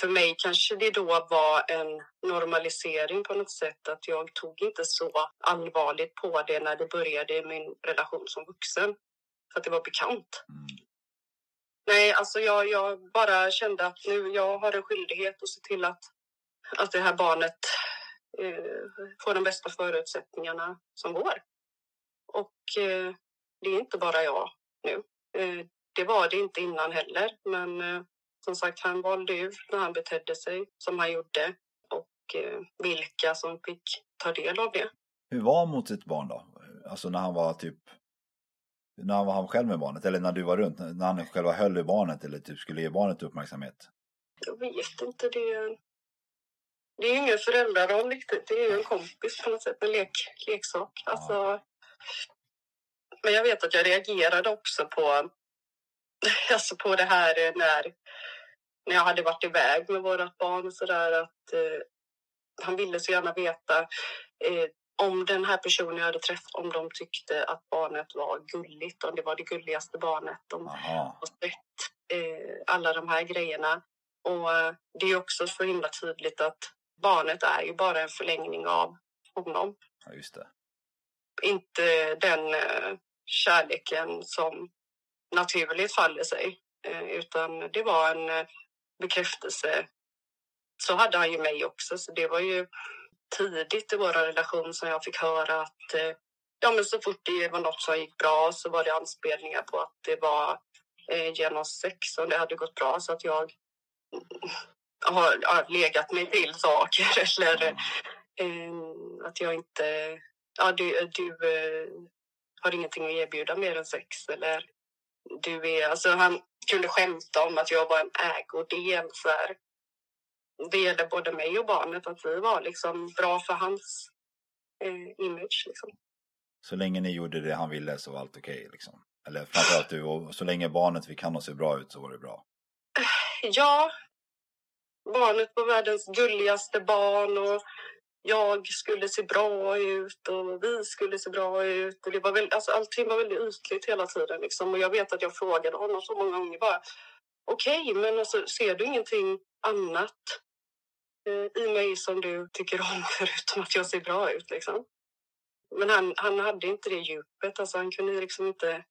För mig kanske det då var en normalisering på något sätt att jag tog inte så allvarligt på det när det började i min relation som vuxen för att det var bekant. Mm. Nej, alltså jag, jag bara kände att nu jag har en skyldighet att se till att, att det här barnet eh, får de bästa förutsättningarna som går. Och eh, det är inte bara jag nu. Eh, det var det inte innan heller, men eh, som sagt, han valde ut när han betedde sig som han gjorde och eh, vilka som fick ta del av det. Hur var han mot sitt barn då? Alltså när han var typ när han var han själv med barnet eller när du var runt, när han själva höll i barnet eller typ skulle ge barnet uppmärksamhet? Jag vet inte, det är, det är ingen föräldraroll riktigt. Det är ju en kompis på något sätt, en lek, leksak. Ja. Alltså, men jag vet att jag reagerade också på, alltså på det här när, när jag hade varit iväg med vårt barn och sådär att eh, han ville så gärna veta eh, om den här personen jag hade träffat, om de tyckte att barnet var gulligt, om det var det gulligaste barnet, om har sett eh, alla de här grejerna. Och eh, det är också så himla tydligt att barnet är ju bara en förlängning av honom. Ja, just det. Inte den eh, kärleken som naturligt faller sig, eh, utan det var en eh, bekräftelse. Så hade han ju mig också, så det var ju tidigt i vår relation som jag fick höra att eh, ja, men så fort det var något som gick bra så var det anspelningar på att det var eh, genom sex och det hade gått bra så att jag mm, har, har legat mig till saker eller eh, att jag inte... Ja, du, du eh, har ingenting att erbjuda mer än sex eller du är... Alltså han kunde skämta om att jag var en ägodel. Så här det gäller både mig och barnet att vi var liksom bra för hans eh, image. Liksom. Så länge ni gjorde det han ville så var allt okej? Okay, liksom. Eller framförallt du, och så länge barnet fick han att se bra ut så var det bra? Ja. Barnet var världens gulligaste barn och jag skulle se bra ut och vi skulle se bra ut. Och det var väldigt, alltså allting var väldigt ytligt hela tiden. Liksom. Och jag vet att jag frågade honom så många gånger bara okej, okay, men alltså, ser du ingenting annat eh, i mig som du tycker om förutom att jag ser bra ut? Liksom? Men han, han hade inte det djupet. Alltså, han kunde liksom inte...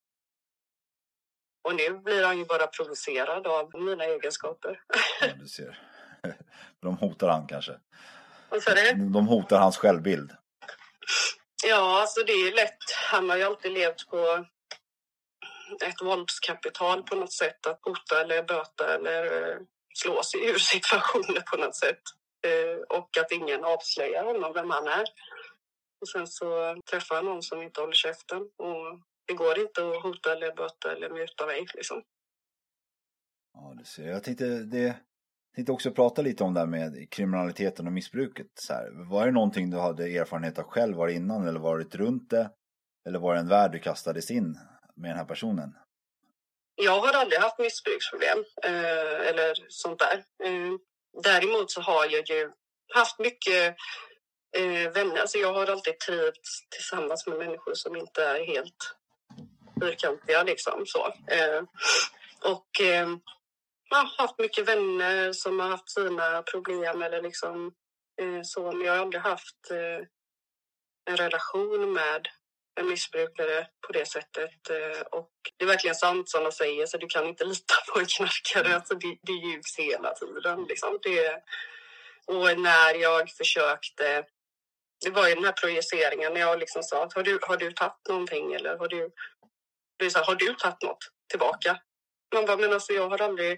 Och nu blir han ju bara provocerad av mina egenskaper. Ja, du ser. De hotar han kanske. Vad sa du? De hotar hans självbild. Ja, alltså det är lätt. Han har ju alltid levt på ett våldskapital på något sätt. Att hota eller böta eller eh, slå sig ur situationer på något sätt. Eh, och att ingen avslöjar honom, vem han är. Och sen så träffar han någon som inte håller käften. Och det går inte att hota eller böta eller muta mig liksom. Ja, du ser. Jag tänkte, det, tänkte också prata lite om det här med kriminaliteten och missbruket. Så här, var det någonting du hade erfarenhet av själv? Var det innan eller var det runt det? Eller var det en värld du kastades in med den här personen? Jag har aldrig haft missbruksproblem eh, eller sånt där. Eh, däremot så har jag ju haft mycket eh, vänner. Alltså jag har alltid trivts tillsammans med människor som inte är helt fyrkantiga liksom så. Eh, och eh, jag har haft mycket vänner som har haft sina problem eller liksom eh, så. Men jag har aldrig haft eh, en relation med en missbrukare på det sättet. Eh, och det är verkligen sant som de säger, så du kan inte lita på en knarkare. Alltså det, det ljugs hela tiden. Liksom. Det, och när jag försökte... Det var ju den här projiceringen när jag liksom sa att har du, har du tagit någonting eller har du... Det är så här, har du tagit något tillbaka? Man bara, men alltså jag har aldrig...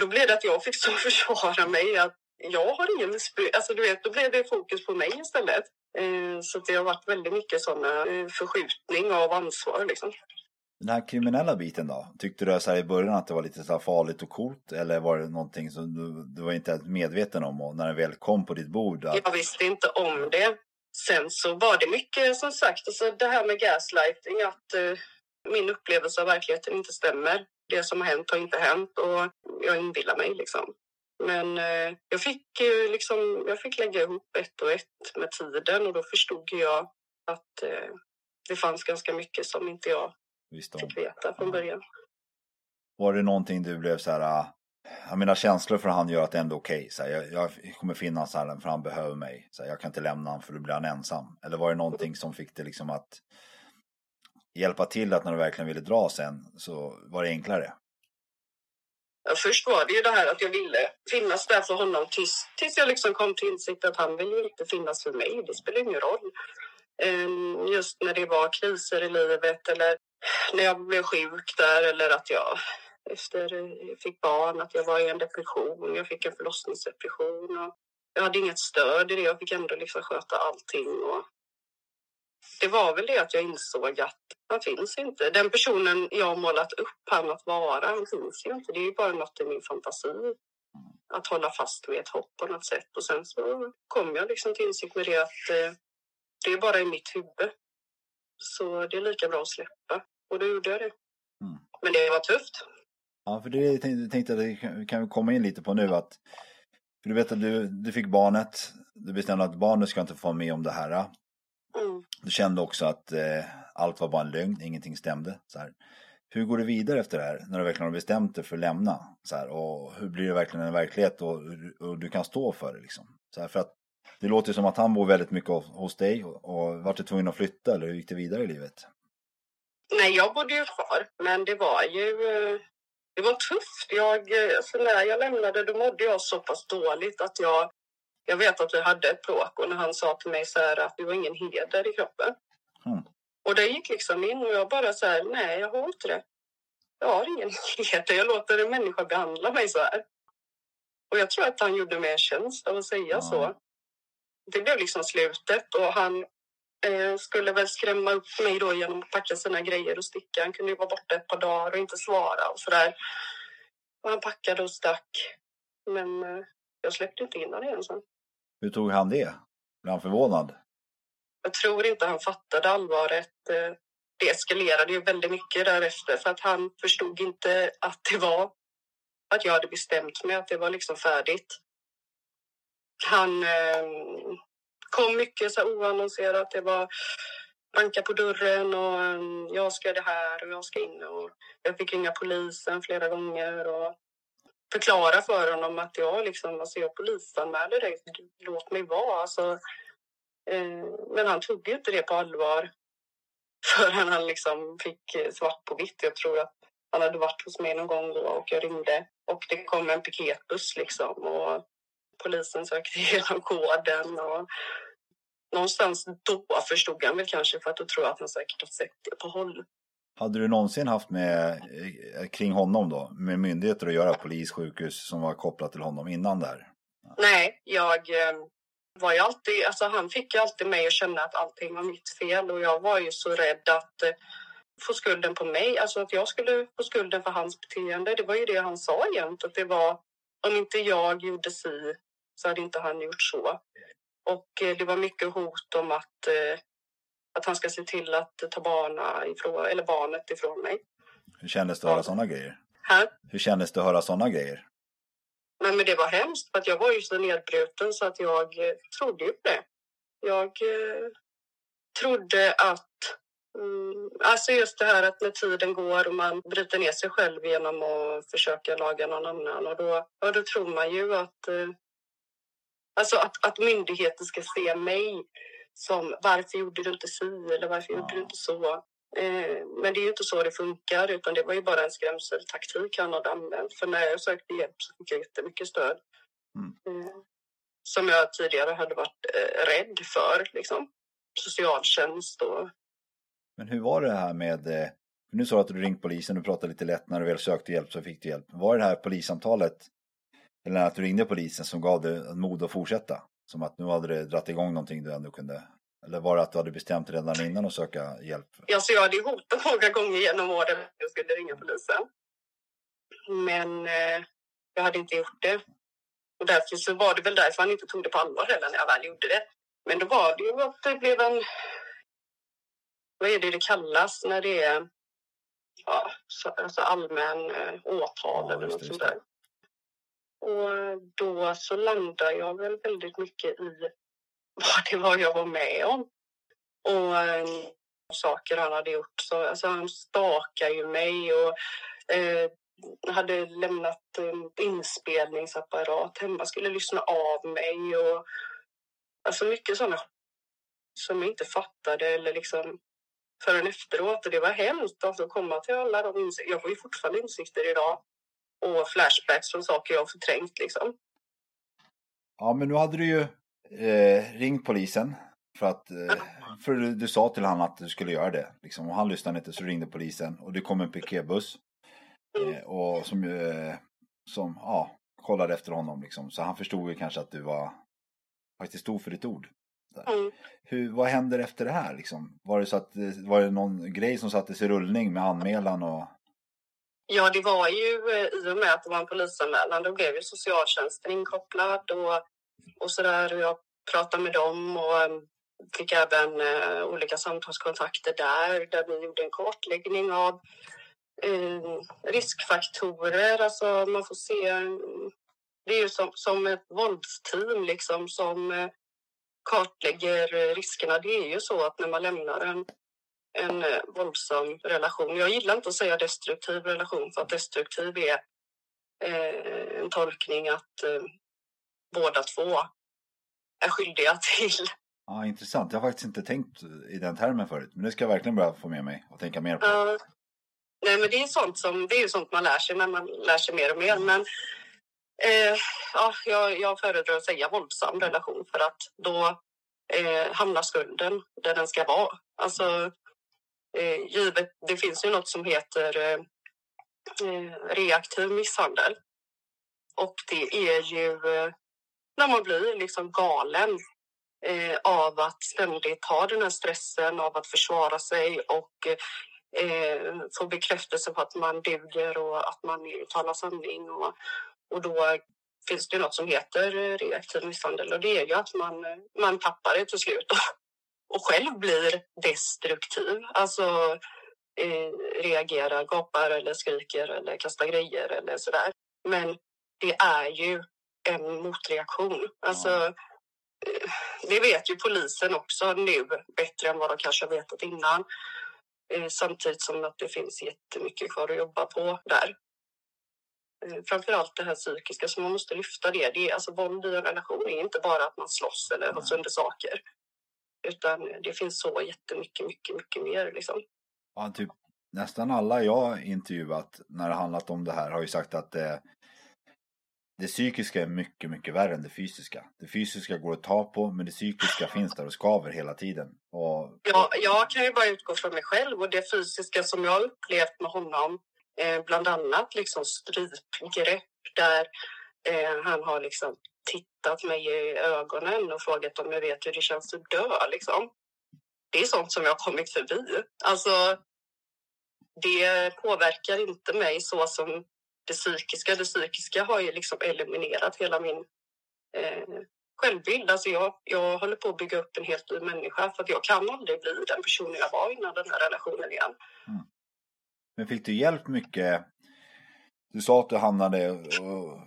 Då blev det att jag fick så försvara mig att jag har ingen missbruk. Alltså du vet, då blev det fokus på mig istället. Eh, så det har varit väldigt mycket sådana eh, förskjutning av ansvar liksom. Den här kriminella biten då? Tyckte du så i början att det var lite så farligt och coolt eller var det någonting som du, du var inte medveten om och när det väl kom på ditt bord? Att... Jag visste inte om det. Sen så var det mycket som sagt, alltså det här med gaslighting, att uh, min upplevelse av verkligheten inte stämmer. Det som har hänt har inte hänt och jag inbillar mig liksom. Men eh, jag, fick, eh, liksom, jag fick lägga ihop ett och ett med tiden och då förstod jag att eh, det fanns ganska mycket som inte jag Visst fick veta från början. Var det någonting du blev så här, ah, jag menar känslor för han gör att det ändå är okej. Okay. jag, jag kommer finnas här för han behöver mig. Så här, jag kan inte lämna honom för då blir han ensam. Eller var det någonting som fick dig liksom att hjälpa till att när du verkligen ville dra sen så var det enklare? Först var det ju det här att jag ville finnas där för honom tills, tills jag liksom kom till insikt att han vill ju inte finnas för mig. Det spelar ingen roll. Ehm, just när det var kriser i livet eller när jag blev sjuk där eller att jag efter jag fick barn, att jag var i en depression. Jag fick en förlossningsdepression. Och jag hade inget stöd i det. Jag fick ändå liksom sköta allting. Och det var väl det att jag insåg att han finns inte. Den personen jag har målat upp han att vara, han finns ju inte. Det är ju bara något i min fantasi. Att hålla fast vid ett hopp på något sätt. Och sen så kom jag liksom till insikt med det att eh, det är bara i mitt huvud. Så det är lika bra att släppa. Och då gjorde jag det. Mm. Men det var tufft. Ja, för det tänkte, tänkte att det kan vi komma in lite på nu att för du vet att du, du fick barnet, du bestämde att barnet ska inte få vara med om det här. Mm. Du kände också att eh, allt var bara en lögn, ingenting stämde. Så här. Hur går du vidare efter det här när du verkligen har bestämt dig för att lämna? Så här, och hur blir det verkligen en verklighet och, och du kan stå för det? Liksom? Så här, för att det låter som att han bor väldigt mycket hos dig och, och vart du tvungen att flytta eller hur gick det vidare i livet? Nej, jag bodde ju kvar, men det var ju eh, det var tufft. Jag, eh, alltså när jag lämnade då mådde jag så pass dåligt att jag jag vet att vi hade ett bråk och när han sa till mig så här att du har ingen heder i kroppen. Mm. Och det gick liksom in och jag bara så här, nej jag har inte det. Jag har ingen heder, jag låter en människa behandla mig så här. Och jag tror att han gjorde mig en tjänst av att säga mm. så. Det blev liksom slutet och han eh, skulle väl skrämma upp mig då genom att packa sina grejer och sticka. Han kunde ju vara borta ett par dagar och inte svara och så där. Och han packade och stack. Men eh, jag släppte inte in honom igen sen. Hur tog han det? Blev han förvånad? Jag tror inte han fattade allvaret. Det eskalerade ju väldigt mycket därefter för att han förstod inte att det var att jag hade bestämt mig, att det var liksom färdigt. Han eh, kom mycket så oannonserat. Det var banka på dörren och ehm, jag ska det här och jag ska in och jag fick ringa polisen flera gånger och förklara för honom att jag liksom, alltså jag polisanmälde dig, låt mig vara. Alltså, eh, men han tog ju inte det på allvar förrän han liksom fick eh, svart på vitt. Jag tror att han hade varit hos mig någon gång då och jag ringde och det kom en piketbuss liksom och polisen sökte igenom koden och någonstans då förstod han väl kanske för att då tror jag att han säkert har sett det på håll. Hade du någonsin haft med, eh, kring honom då, med myndigheter att göra, polis, sjukhus som var kopplat till honom innan där? Nej, jag eh, var ju alltid, alltså han fick ju alltid mig att känna att allting var mitt fel och jag var ju så rädd att eh, få skulden på mig, alltså att jag skulle få skulden för hans beteende. Det var ju det han sa jämt, att det var om inte jag gjorde si så hade inte han gjort så. Och det var mycket hot om att att han ska se till att ta barna ifrån, eller barnet ifrån mig. Hur kändes det att höra sådana grejer? Här? Hur kändes det att höra sådana grejer? Nej, men det var hemskt för att jag var ju så nedbruten så att jag eh, trodde ju på det. Jag eh, trodde att mm, Alltså just det här att när tiden går och man bryter ner sig själv genom att försöka laga någon annan och då, och då tror man ju att eh, Alltså att, att myndigheten ska se mig som varför gjorde du inte si eller varför ja. gjorde du inte så? Eh, men det är ju inte så det funkar utan det var ju bara en skrämseltaktik han hade använt. För när jag sökte hjälp så fick jag jättemycket stöd. Mm. Eh, som jag tidigare hade varit eh, rädd för. Liksom. Socialtjänst och... Men hur var det här med eh, nu sa du att du ringt polisen, du pratade lite lätt när du väl sökte hjälp så fick du hjälp. Var det här polissamtalet, eller att du ringde polisen som gav dig mod att fortsätta? Som att nu hade det dratt igång någonting du ändå kunde... Eller var det att du hade bestämt redan innan att söka hjälp? Ja, så jag hade hotat många gånger genom åren att jag skulle ringa polisen. Men eh, jag hade inte gjort det. Och därför så var det väl därför han inte tog det på allvar heller när jag väl gjorde det. Men då var det ju att det blev en... Vad är det det kallas när det är ja, alltså allmän eh, åtal ja, eller något sånt där. Och eh, då så landade jag väl väldigt mycket i vad det var jag var med om. Och eh, saker han hade gjort. Så, alltså, han stakade ju mig och eh, hade lämnat en inspelningsapparat hemma, skulle lyssna av mig och alltså mycket sådana som jag inte fattade eller liksom förrän efteråt. Och det var hemskt alltså, att komma till alla de insikterna. Jag får ju fortfarande insikter idag och flashbacks från saker jag förträngt liksom. Ja, men nu hade du ju eh, ringt polisen för att eh, för du, du, sa till honom att du skulle göra det. Liksom, och han lyssnade inte så ringde polisen och det kom en piketbuss. Mm. Eh, och som, eh, som ja, kollade efter honom liksom. Så han förstod ju kanske att du var faktiskt stod för ditt ord. Mm. Hur, vad händer efter det här liksom? Var det så att var det någon grej som sattes i rullning med anmälan och Ja, det var ju eh, i och med att det var en polisanmälan, då blev ju socialtjänsten inkopplad och, och så där. Och jag pratade med dem och eh, fick även eh, olika samtalskontakter där, där vi gjorde en kartläggning av eh, riskfaktorer. Alltså man får se, det är ju som, som ett våldsteam liksom som eh, kartlägger riskerna. Det är ju så att när man lämnar en en eh, våldsam relation. Jag gillar inte att säga destruktiv relation för att destruktiv är eh, en tolkning att eh, båda två är skyldiga till. Ja, intressant. Jag har faktiskt inte tänkt i den termen förut, men det ska jag verkligen börja få med mig och tänka mer på. Uh, nej, men det är sånt som det är ju sånt man lär sig när man lär sig mer och mer. Men eh, ja, jag, jag föredrar att säga våldsam relation för att då eh, hamnar skulden där den ska vara. Alltså, Eh, givet, det finns ju något som heter eh, eh, reaktiv misshandel. Och det är ju eh, när man blir liksom galen eh, av att ständigt ha den här stressen av att försvara sig och eh, få bekräftelse på att man duger och att man talar sanning. Och, och då finns det något som heter eh, reaktiv misshandel och det är ju att man, man tappar det till slut och själv blir destruktiv. Alltså eh, reagerar, gapar eller skriker eller kastar grejer eller sådär. Men det är ju en motreaktion. Alltså, eh, det vet ju polisen också nu bättre än vad de kanske har vetat innan. Eh, samtidigt som att det finns jättemycket kvar att jobba på där. Eh, framförallt det här psykiska, så man måste lyfta det. det är, alltså, våld i en relation är inte bara att man slåss eller har sönder saker. Utan det finns så jättemycket, mycket, mycket mer liksom. Ja, typ nästan alla jag intervjuat när det handlat om det här har ju sagt att det, det psykiska är mycket, mycket värre än det fysiska. Det fysiska går att ta på, men det psykiska finns där och skaver hela tiden. Och... Ja, jag kan ju bara utgå från mig själv och det fysiska som jag upplevt med honom, eh, bland annat liksom strypgrepp där eh, han har liksom tittat mig i ögonen och frågat om jag vet hur det känns att dö. Liksom. Det är sånt som jag har kommit förbi. Alltså, det påverkar inte mig så som det psykiska. Det psykiska har ju liksom eliminerat hela min eh, självbild. Alltså jag, jag håller på att bygga upp en helt ny människa för att jag kan aldrig bli den personen jag var innan den här relationen igen. Mm. Men fick du hjälp mycket? Du sa att du hamnade och,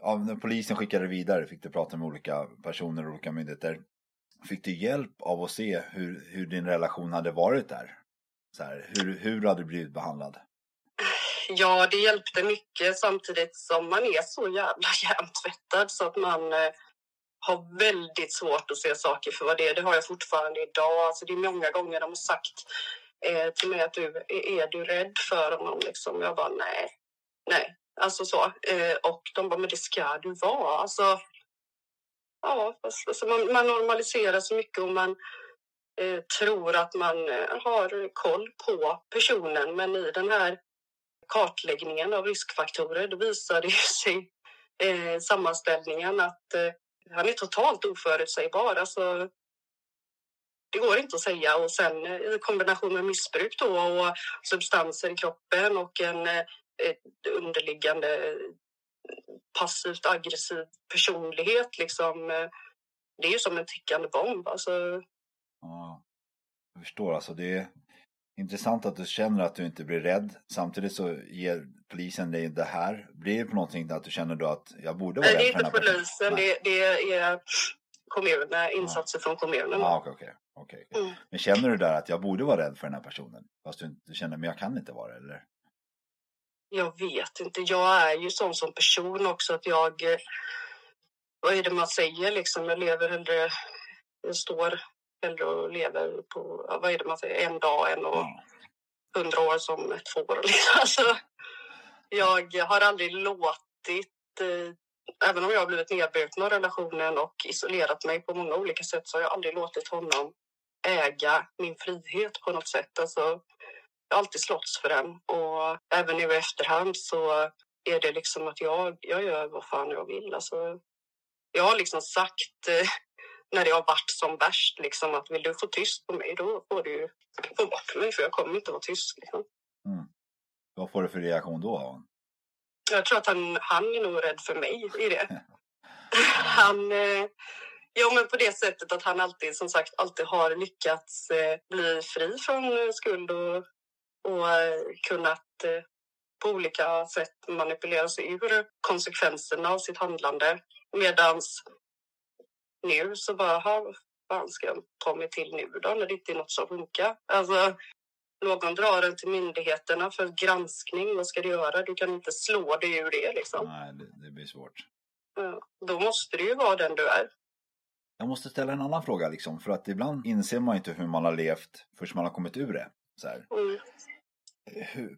ja, när polisen skickade dig vidare fick du prata med olika personer och olika myndigheter. Fick du hjälp av att se hur, hur din relation hade varit där? Så här, hur, hur hade du blivit behandlad? Ja, det hjälpte mycket samtidigt som man är så jävla hjärntvättad så att man eh, har väldigt svårt att se saker för vad det är. Det har jag fortfarande idag. Alltså, det är många gånger de har sagt eh, till mig att du, är du rädd för honom? Liksom. Jag bara nej, nej, alltså så. Eh, och de bara, men det ska du vara. Alltså, ja, alltså, man, man normaliserar så mycket och man eh, tror att man eh, har koll på personen. Men i den här kartläggningen av riskfaktorer då visar det sig eh, sammanställningen att eh, han är totalt oförutsägbar. Alltså, det går inte att säga. Och sen eh, i kombination med missbruk då och substanser i kroppen och en underliggande passivt aggressiv personlighet. Liksom, eh, det är ju som en tickande bomb. Alltså... Ja, jag förstår. Alltså det, Intressant att du känner att du inte blir rädd. Samtidigt så ger polisen dig det här. Blir det på någonting att du känner då att jag borde vara Nej, rädd Det är inte polisen, det, det, är kommunen, insatser ja. från kommunen. Ah, okay, okay. Okay, okay. Mm. Men känner du där att jag borde vara rädd för den här personen? Fast du, du känner, men jag kan inte vara det, eller? Jag vet inte. Jag är ju sån som person också att jag... Eh, vad är det man säger liksom? Jag lever hellre... Jag står hellre och lever på, vad är det man säger, en dag än och hundra år som ett får. Liksom. Alltså, jag har aldrig låtit, eh, även om jag har blivit nedbruten av relationen och isolerat mig på många olika sätt, så har jag aldrig låtit honom äga min frihet på något sätt. Alltså, alltid slåss för den och även nu i efterhand så är det liksom att jag, jag gör vad fan jag vill. Alltså, jag har liksom sagt eh, när det har varit som värst. Liksom, att vill du få tyst på mig, då får du få bort mig för jag kommer inte vara tyst. Liksom. Mm. Vad får du för reaktion då? Jag tror att han, han är nog rädd för mig i det. han, eh, ja, men på det sättet att han alltid, som sagt, alltid har lyckats eh, bli fri från skuld och, och eh, kunnat eh, på olika sätt manipulera sig ur konsekvenserna av sitt handlande. Medans nu så bara, vad fan ska jag ta mig till nu då när det inte är något som funkar? Alltså, någon drar den till myndigheterna för granskning. Vad ska du göra? Du kan inte slå dig ur det liksom. Nej, det, det blir svårt. Ja, då måste du ju vara den du är. Jag måste ställa en annan fråga liksom, för att ibland inser man inte hur man har levt förrän man har kommit ur det. Så mm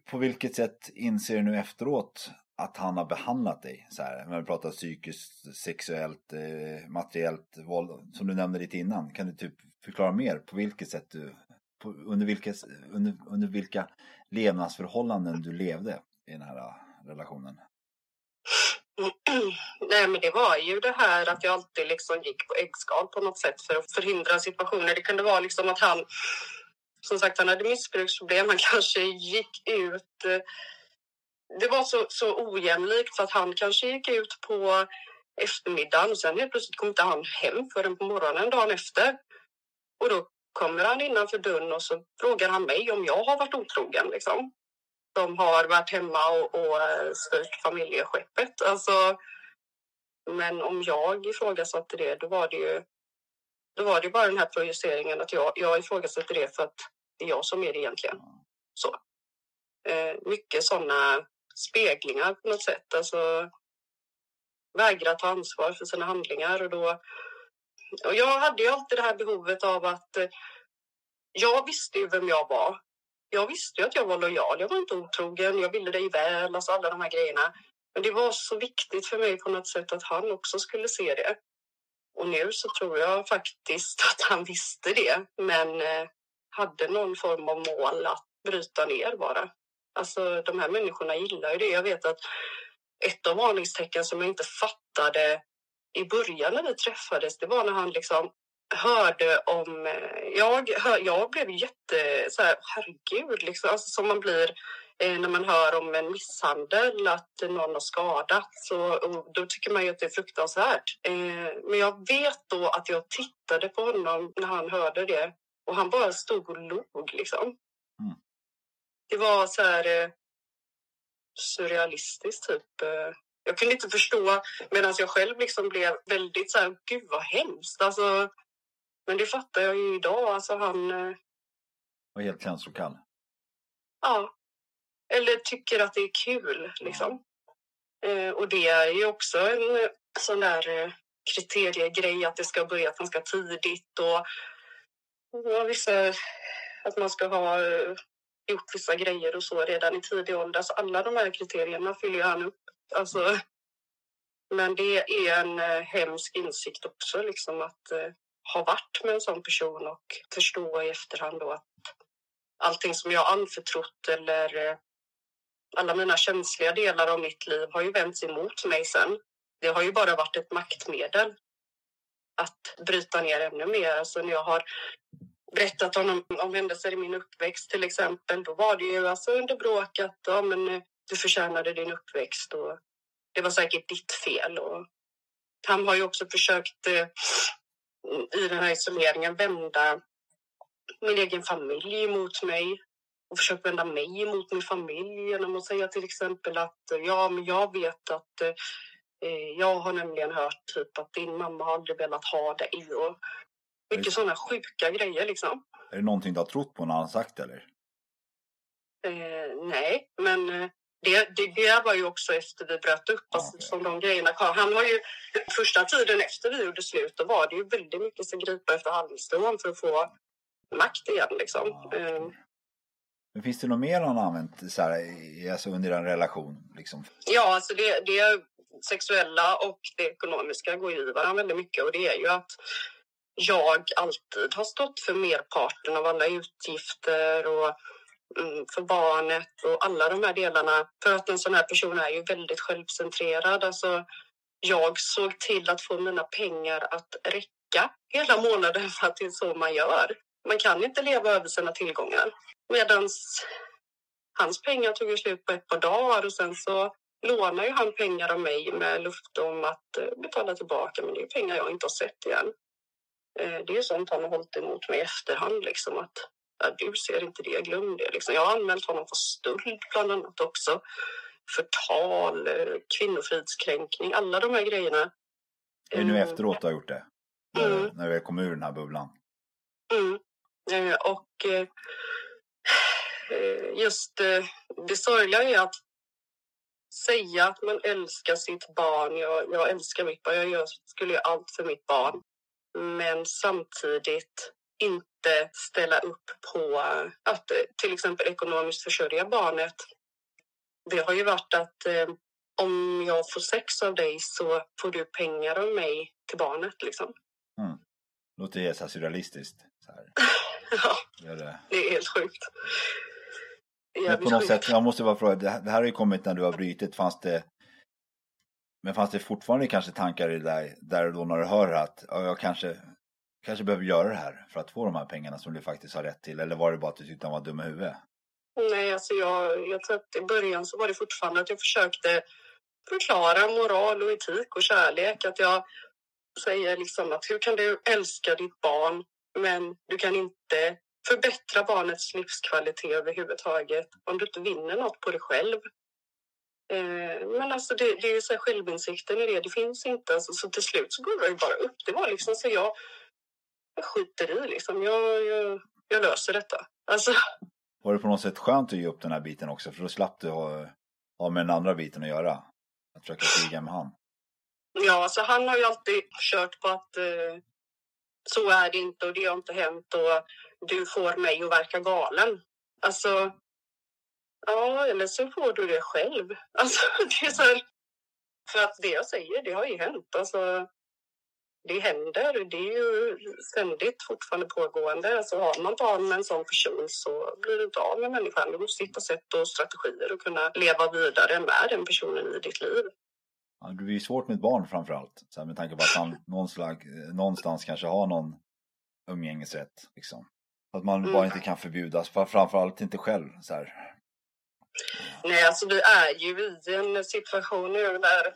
på vilket sätt inser du nu efteråt att han har behandlat dig så här. När vi pratar psykiskt, sexuellt, eh, materiellt våld. Som du nämnde lite innan. Kan du typ förklara mer på vilket sätt du, på, under, vilka, under, under vilka levnadsförhållanden du levde i den här eh, relationen? Nej, men det var ju det här att jag alltid liksom gick på äggskal på något sätt för att förhindra situationer. Det kunde vara liksom att han, som sagt, han hade missbruksproblem. Han kanske gick ut det var så, så ojämlikt så att han kanske gick ut på eftermiddagen och sen helt plötsligt kom inte han hem förrän på morgonen dagen efter. Och då kommer han innanför dörren och så frågar han mig om jag har varit otrogen. Liksom. De har varit hemma och, och eh, styrt familjeskeppet. Alltså, men om jag ifrågasatte det, då var det ju då var det bara den här projiceringen att jag, jag ifrågasätter det för att det är jag som är det egentligen. Så. Eh, mycket sådana speglingar på något sätt. Alltså vägra ta ansvar för sina handlingar och då och jag hade ju alltid det här behovet av att eh, jag visste ju vem jag var. Jag visste ju att jag var lojal. Jag var inte otrogen. Jag ville dig väl, alltså alla de här grejerna. Men det var så viktigt för mig på något sätt att han också skulle se det. Och nu så tror jag faktiskt att han visste det, men eh, hade någon form av mål att bryta ner bara. Alltså de här människorna gillar ju det. Jag vet att ett av varningstecken som jag inte fattade i början när vi träffades, det var när han liksom hörde om... Eh, jag, jag blev jätte... Så här, herregud, liksom, alltså, som man blir när man hör om en misshandel, att någon har skadats. Och, då tycker man ju att det är fruktansvärt. Eh, men jag vet då att jag tittade på honom när han hörde det och han bara stod och log. Liksom. Mm. Det var så här eh, surrealistiskt, typ. Eh, jag kunde inte förstå medan jag själv liksom blev väldigt så här, gud vad hemskt. Alltså, men det fattar jag ju idag. Alltså han... Eh, var helt känslokall? Ja. Eller tycker att det är kul liksom. Eh, och det är ju också en eh, sån där eh, kriteriegrej att det ska börja ganska tidigt och och vissa, att man ska ha eh, gjort vissa grejer och så redan i tidig ålder. Så alla de här kriterierna fyller han upp. Alltså, men det är en eh, hemsk insikt också, liksom att eh, ha varit med en sån person och förstå i efterhand då att allting som jag anförtrott eller eh, alla mina känsliga delar av mitt liv har ju vänts emot mig sen. Det har ju bara varit ett maktmedel att bryta ner ännu mer. Alltså när jag har berättat om, om händelser i min uppväxt till exempel, då var det ju alltså under bråk att ja, men, eh, du förtjänade din uppväxt och det var säkert ditt fel. Och han har ju också försökt eh, i den här isoleringen vända min egen familj emot mig och försökt vända mig emot min familj genom att säga till exempel att ja, men jag vet att eh, jag har nämligen hört typ att din mamma har aldrig velat ha dig och mycket sådana sjuka grejer liksom. Är det någonting du har trott på när han sagt det eller? Eh, nej, men eh, det, det, det, var ju också efter vi bröt upp, ah, alltså, som de grejerna. Han har ju, första tiden efter vi gjorde slut, då var det ju väldigt mycket som gripa efter halmstrån för att få makt igen liksom. Ah, okay men finns det något mer han har använt så här, alltså under en relation? Liksom? Ja, alltså det, det sexuella och det ekonomiska går ju i varandra väldigt mycket och det är ju att jag alltid har stått för merparten av alla utgifter och mm, för barnet och alla de här delarna. För att en sån här person är ju väldigt självcentrerad. Alltså, jag såg till att få mina pengar att räcka hela månaden för att det är så man gör. Man kan inte leva över sina tillgångar. Medan hans pengar tog slut på ett par dagar och sen så lånar ju han pengar av mig med luft om att eh, betala tillbaka. Men det är pengar jag inte har sett igen. Eh, det är sånt han har hållit emot mig i efterhand. Liksom, att ja, du ser inte det, glöm det. Liksom. Jag har anmält honom för stöld bland annat också. Förtal, eh, kvinnofridskränkning, alla de här grejerna. Det är nu efteråt du har gjort det? När, mm. när vi kom ur den här bubblan? Mm. Och just eh, det sorgliga är att säga att man älskar sitt barn. Jag, jag älskar mitt barn. Jag gör, skulle göra allt för mitt barn. Men samtidigt inte ställa upp på att till exempel ekonomiskt försörja barnet. Det har ju varit att eh, om jag får sex av dig så får du pengar av mig till barnet. Liksom. Mm. Låter det så surrealistiskt. Så ja, det. det är helt sjukt. Men på något sätt, jag måste bara fråga, det här har ju kommit när du har brytit, fanns det men fanns det fortfarande kanske tankar i dig där och då när du hör att ja, jag kanske, kanske behöver göra det här för att få de här pengarna som du faktiskt har rätt till? Eller var det bara att du tyckte han var dum i huvudet? Nej, alltså jag, jag tror att i början så var det fortfarande att jag försökte förklara moral och etik och kärlek. Att jag säger liksom att hur kan du älska ditt barn men du kan inte förbättra barnets livskvalitet överhuvudtaget om du inte vinner något på dig själv. Eh, men alltså det, det är ju så här, självinsikten i det, det finns inte. Alltså, så till slut så går det ju bara upp. Det var liksom så jag, jag skiter i liksom. Jag, jag, jag löser detta. Alltså. Var det på något sätt skönt att ge upp den här biten också? För då slapp du ha, har med den andra biten att göra? Att försöka kriga med han? Ja, alltså han har ju alltid kört på att eh, så är det inte och det har inte hänt och du får mig att verka galen. Alltså, ja, eller så får du det själv. Alltså, det är så här, för att det jag säger, det har ju hänt. Alltså, det händer. Det är ju ständigt fortfarande pågående. Alltså har man barn med en sån person så blir du inte av med människan. Du måste hitta sätt och strategier att kunna leva vidare med den personen i ditt liv. Ja, det blir svårt med ett barn framförallt. Så här, med tanke på att han någonstans, någonstans kanske har någon umgängesrätt. Liksom. Att man Mm. bara inte kan förbjudas, för- framförallt inte själv. Så här. Nej, alltså vi är ju i en situation nu där,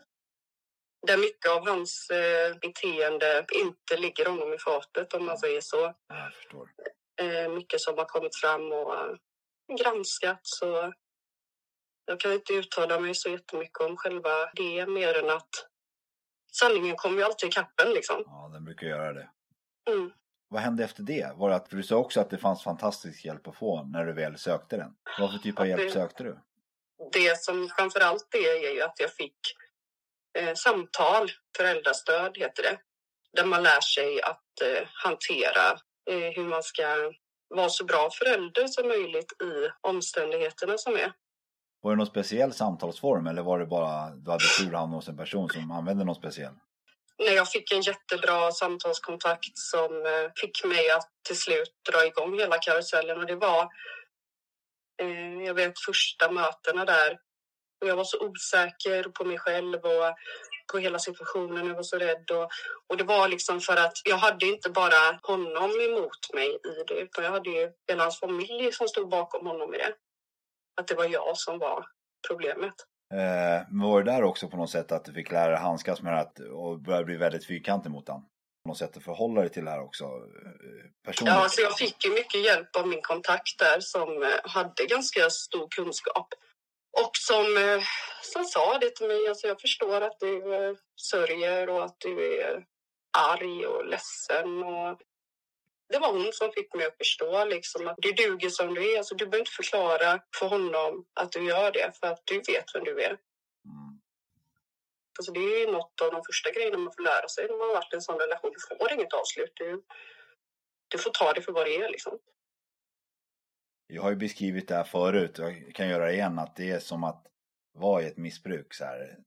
där mycket av hans eh, beteende inte ligger honom i fatet om man säger så. Ja, Jag förstår. Eh, mycket som har kommit fram och eh, granskats. Och jag kan inte uttala mig så jättemycket om själva det mer än att sanningen kommer ju alltid i kappen liksom. Ja, den brukar göra det. Mm. Vad hände efter det? Var det att, för du sa också att det fanns fantastisk hjälp att få när du väl sökte den. Vad för typ av hjälp Det- sökte du? Det som framför allt det är ju att jag fick eh, samtal, föräldrastöd heter det, där man lär sig att eh, hantera eh, hur man ska vara så bra förälder som möjligt i omständigheterna som är. Var det någon speciell samtalsform eller var det bara du hade tur att hamna hos en person som använde någon speciell? Nej, jag fick en jättebra samtalskontakt som eh, fick mig att till slut dra igång hela karusellen. Och det var, eh, jag vet första mötena där. Och jag var så osäker på mig själv och på hela situationen. Jag var så rädd. Och, och det var liksom för att jag hade inte bara honom emot mig i det. Utan jag hade ju hela hans familj som stod bakom honom i det. Att det var jag som var problemet. Eh, men var det där också på något sätt att du fick lära dig handskas med det att, och börja bli väldigt fyrkantig mot den? På något sätt att förhålla dig till det här också eh, personligt? Ja, alltså jag fick ju mycket hjälp av min kontakt där som eh, hade ganska stor kunskap. Och som, eh, som sa det till mig, alltså jag förstår att du sörjer och att du är arg och ledsen. Och det var hon som fick mig att förstå liksom, att du duger som du är. Alltså, du behöver inte förklara för honom att du gör det, för att du vet vem du är. Mm. Alltså, det är något av de första grejerna man får lära sig när man har varit i en sån relation. Du får inget avslut. Du, du får ta det för vad det är. Liksom. Jag har ju beskrivit det här förut och jag kan göra det igen att det är som att vara i ett missbruk så här.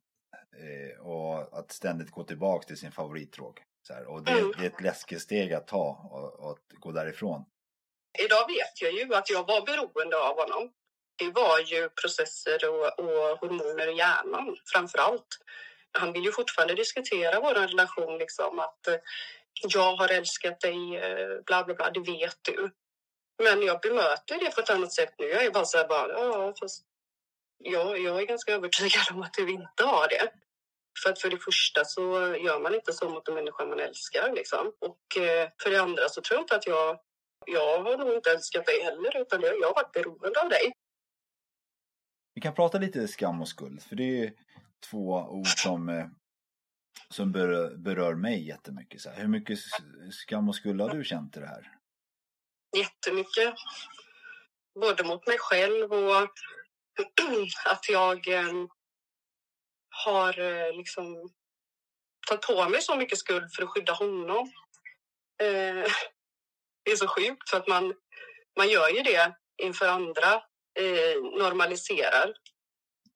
Eh, och att ständigt gå tillbaka till sin favoritdrog. Så här. Och det, Mm. det är ett läskigt steg att ta och, och att gå därifrån. Idag vet jag ju att jag var beroende av honom. Det var ju processer och, och hormoner i hjärnan framför allt. Han vill ju fortfarande diskutera vår relation, liksom att eh, jag har älskat dig, eh, bla bla bla, det vet du. Men jag bemöter det på ett annat sätt nu. Jag är bara så här, bara, ja, fast jag, jag är ganska övertygad om att du inte har det. För att för det första så gör man inte så mot en människa man älskar. Liksom. Och eh, för det andra så tror jag inte att jag jag har nog inte älskat dig heller, utan jag, har varit beroende av dig. Vi kan prata lite skam och skuld, för det är två ord som, eh, som berör, berör mig jättemycket. Så här. Hur mycket skam och skuld har du känt i det här? Jättemycket. Både mot mig själv och att jag eh, har eh, liksom tagit på mig så mycket skuld för att skydda honom. Eh, det är så sjukt för att man, man gör ju det inför andra, eh, normaliserar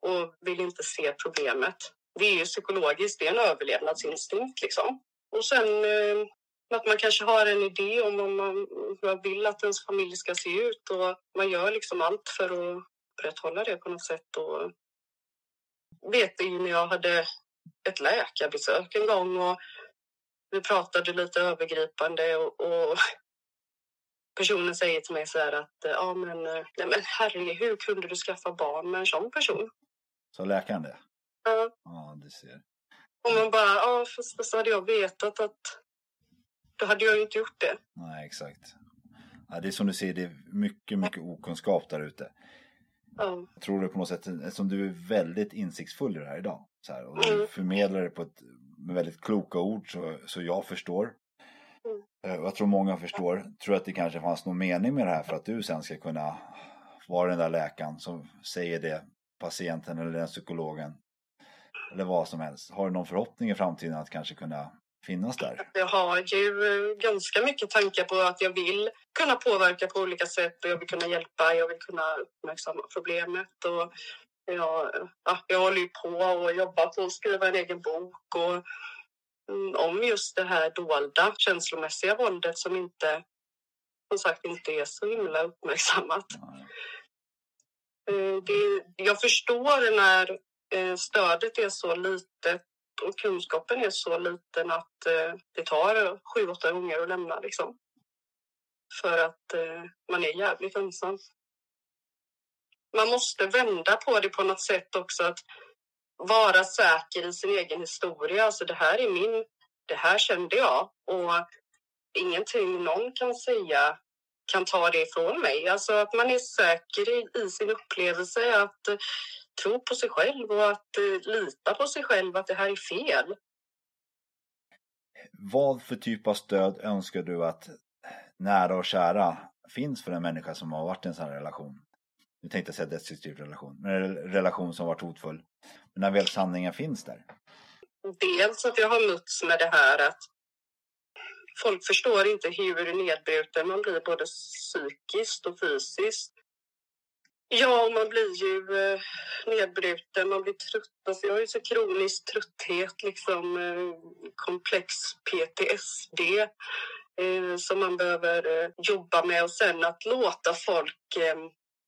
och vill inte se problemet. Det är ju psykologiskt, det är en överlevnadsinstinkt liksom. Och sen eh, att man kanske har en idé om vad man, hur man vill att ens familj ska se ut och man gör liksom allt för att upprätthålla det på något sätt. Och vet ju när jag hade ett läkarbesök en gång och vi pratade lite övergripande och, och personen säger till mig så här att ja men, eh, nej men herregud, hur kunde du skaffa barn med en sån person? Så läkaren det? Ja, Ja, du ser. och man bara, ja fast så hade jag vetat att då hade jag ju inte gjort det. Nej, exakt. Ja, det är som du säger, det är mycket, mycket okunskap där ute. Jag tror det på något sätt, eftersom du är väldigt insiktsfull i det här idag. Så här, och du Mm. förmedlar det på ett, med väldigt kloka ord så, så jag förstår. Mm. Eh, jag tror många förstår. Tror att det kanske fanns någon mening med det här för att du sen ska kunna vara den där läkaren som säger det patienten eller den psykologen? Eller vad som helst. Har du någon förhoppning i framtiden att kanske kunna finnas där? Jag har ju eh, ganska mycket tankar på att jag vill kunna påverka på olika sätt och jag vill kunna hjälpa, jag vill kunna uppmärksamma problemet. Och jag, ja, jag håller ju på och jobbar på att skriva en egen bok och, mm, om just det här dolda känslomässiga våldet som inte som sagt inte är så himla uppmärksammat. Eh, det, jag förstår när eh, stödet är så litet och kunskapen är så liten att eh, det tar sju, åtta gånger att lämna liksom. För att eh, man är jävligt ensam. Man måste vända på det på något sätt också. Att vara säker i sin egen historia. Alltså det här är min, det här kände jag. Och ingenting någon kan säga kan ta det ifrån mig. Alltså att man är säker i, i sin upplevelse, att tro på sig själv och att uh, lita på sig själv att det här är fel. Vad för typ av stöd önskar du att nära och kära finns för en människa som har varit i en sån här relation? Nu tänkte jag säga destruktiv relation, men en relation som varit hotfull. Men när väl sanningen finns där? Dels att jag har mötts med det här att folk förstår inte hur nedbruten man blir både psykiskt och fysiskt. Ja, man blir ju eh, nedbruten, man blir trött. Alltså jag har ju så kronisk trötthet, liksom eh, komplex PTSD eh, som man behöver eh, jobba med och sen att låta folk, eh,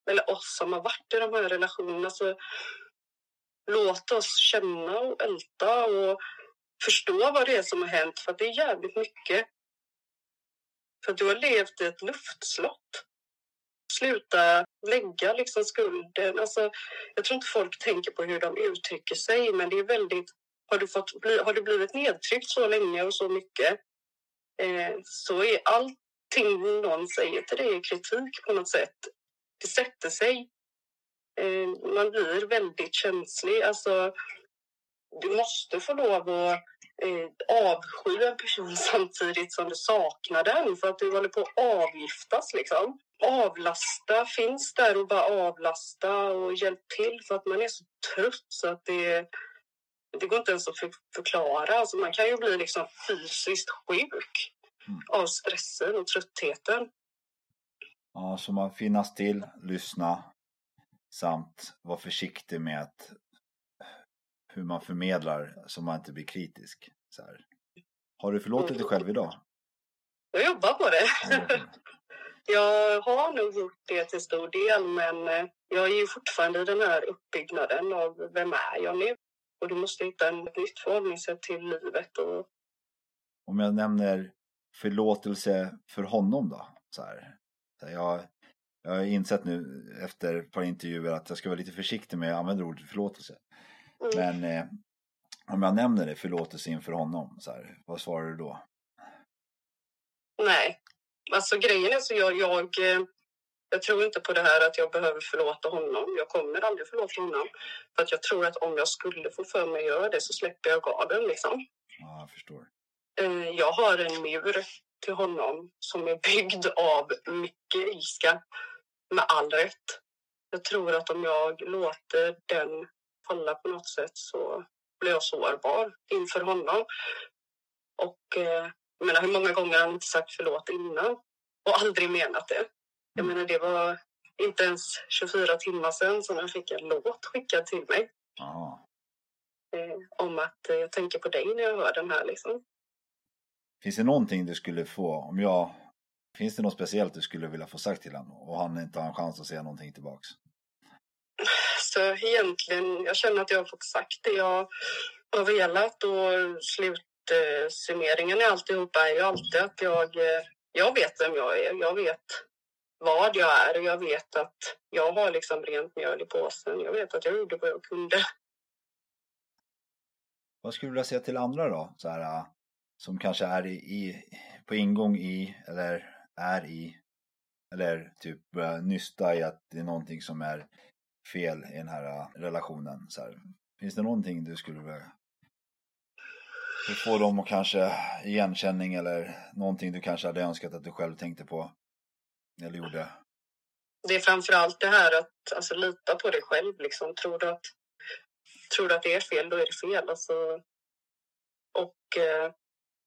eller oss som har varit i de här relationerna, så låt oss känna och älta och förstå vad det är som har hänt för det är jävligt mycket. För du har levt i ett luftslott. Sluta lägga liksom skulden. Alltså, jag tror inte folk tänker på hur de uttrycker sig, men det är väldigt... Har du, fått bli, har du blivit nedtryckt så länge och så mycket eh, så är allting någon säger till dig kritik på något sätt. Det sätter sig. Eh, man blir väldigt känslig. Alltså, du måste få lov att eh, avsky en person samtidigt som du saknar den för att du håller på att avgiftas. Liksom. Avlasta, finns där och bara avlasta och hjälp till för att man är så trött så att det, det går inte ens att förklara. Alltså man kan ju bli liksom fysiskt sjuk mm. av stressen och tröttheten. Ja, så man finnas till, lyssna samt vara försiktig med att hur man förmedlar så man inte blir kritisk. Så här. Har du förlåtit dig själv idag? Jag jobbar på det. Mm. jag har nog gjort det till stor del, men eh, jag är ju fortfarande i den här uppbyggnaden av vem är jag nu? Och du måste hitta ett nytt förhållningssätt till livet. Och... Om jag nämner förlåtelse för honom då? Så här. Jag, jag har insett nu efter ett par intervjuer att jag ska vara lite försiktig med att använda ordet förlåtelse. Mm. Men eh, om jag nämner det, förlåtelse inför honom, så här, vad svarar du då? Nej, alltså grejen är så jag, jag, eh, jag tror inte på det här att jag behöver förlåta honom. Jag kommer aldrig förlåta honom. För att jag tror att om jag skulle få för mig att göra det så släpper jag garden liksom. Ja, jag förstår. Eh, jag har en mur till honom som är byggd av mycket ilska. Med all rätt. Jag tror att om jag låter den falla på något sätt så blir jag sårbar inför honom. Och eh, jag menar, hur många gånger har han inte sagt förlåt innan och aldrig menat det? Jag menar, det var inte ens 24 timmar sedan som jag fick en låt skickad till mig. Ah. Eh, om att eh, jag tänker på dig när jag hör den här liksom. Finns det någonting du skulle få, om jag, finns det något speciellt du skulle vilja få sagt till honom och han inte har en chans att säga någonting tillbaks? Så egentligen, jag känner att jag har fått sagt det jag har velat och slutsummeringen i alltihopa är ju alltid att jag, jag vet vem jag är. Jag vet vad jag är och jag vet att jag har liksom rent mjöl i påsen. Jag vet att jag gjorde vad jag kunde. Vad skulle du vilja säga till andra då? Så här, som kanske är i, i, på ingång i eller är i eller typ börjar nysta i att det är någonting som är fel i den här äh, relationen? Så här, finns det någonting du skulle vilja få dem att kanske igenkänning eller någonting du kanske hade önskat att du själv tänkte på eller gjorde? det är framförallt det här att alltså, lita på dig själv. Liksom. Tror, du att, tror du att det är fel, då är det fel. Alltså, och eh,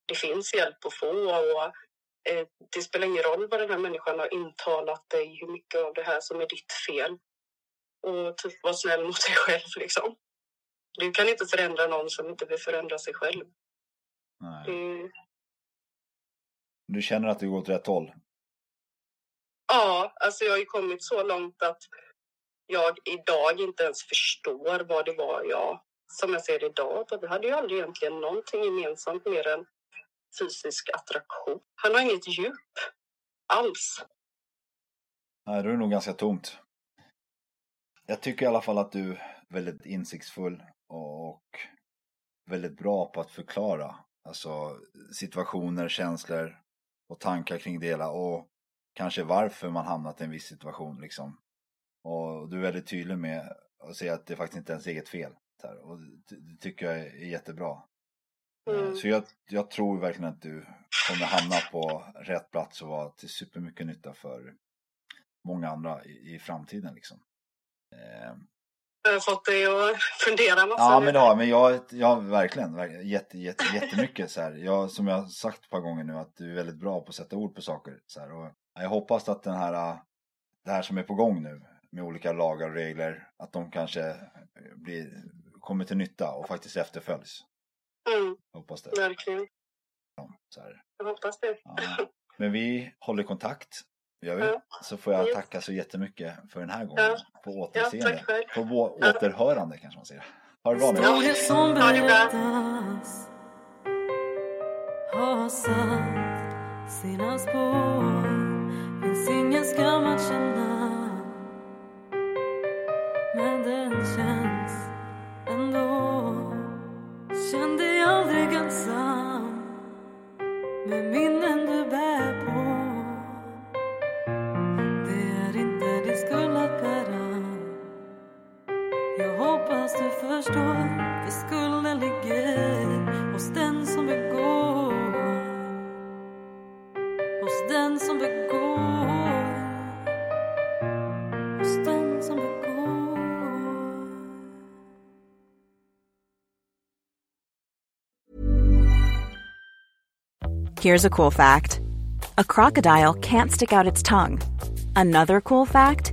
det finns hjälp att få. Och, eh, det spelar ingen roll vad den här människan har intalat dig, hur mycket av det här som är ditt fel. Och typ vara snäll mot dig själv. Liksom. Du kan inte förändra någon som inte vill förändra sig själv. Nej. Det, Du känner att du går åt rätt håll? Ja, alltså jag har ju kommit så långt att jag idag inte ens förstår vad det var jag, som jag ser det idag, vi hade ju aldrig egentligen någonting gemensamt mer än fysisk attraktion. Han har inget djup alls. Nej, då är det nog ganska tomt. Jag tycker i alla fall att du är väldigt insiktsfull och väldigt bra på att förklara alltså situationer, känslor och tankar kring det hela och kanske varför man hamnat i en viss situation liksom. Och du är väldigt tydlig med att säga att det faktiskt inte är ens eget fel. Och det, det tycker jag är jättebra. Eh, Mm. Så jag, jag tror verkligen att du kommer hamna på rätt plats och vara till supermycket nytta för många andra i, i framtiden liksom. Eh, Jag har fått dig att fundera massa. Ja men det har men jag, jag verkligen, verkligen jätte, jätte, jättemycket så här. Jag, som jag har sagt ett par gånger nu att du är väldigt bra på att sätta ord på saker. Så här. Och jag hoppas att den här, äh, det här som är på gång nu med olika lagar och regler, att de kanske blir, kommer till nytta och faktiskt efterföljs. Mm, Jag hoppas det. verkligen. Så här. Jag hoppas det. Ja. Men vi håller kontakt. Gör vi? Ja. Så får jag Yes. tacka så jättemycket för den här gången. Ja. På Ja, återseende. själv. på vå- Ja. återhörande kanske man säger. Ha det bra nu. Ja. Historier som berättas har satt sina spår Finns ingen skam att känna Men den känns ändå Känn dig aldrig ensam med minnen förstår, ligger hos den som begår. Hos den som begår. Hos den som begår. Here's a cool fact a crocodile can't stick out its tongue. Another cool fact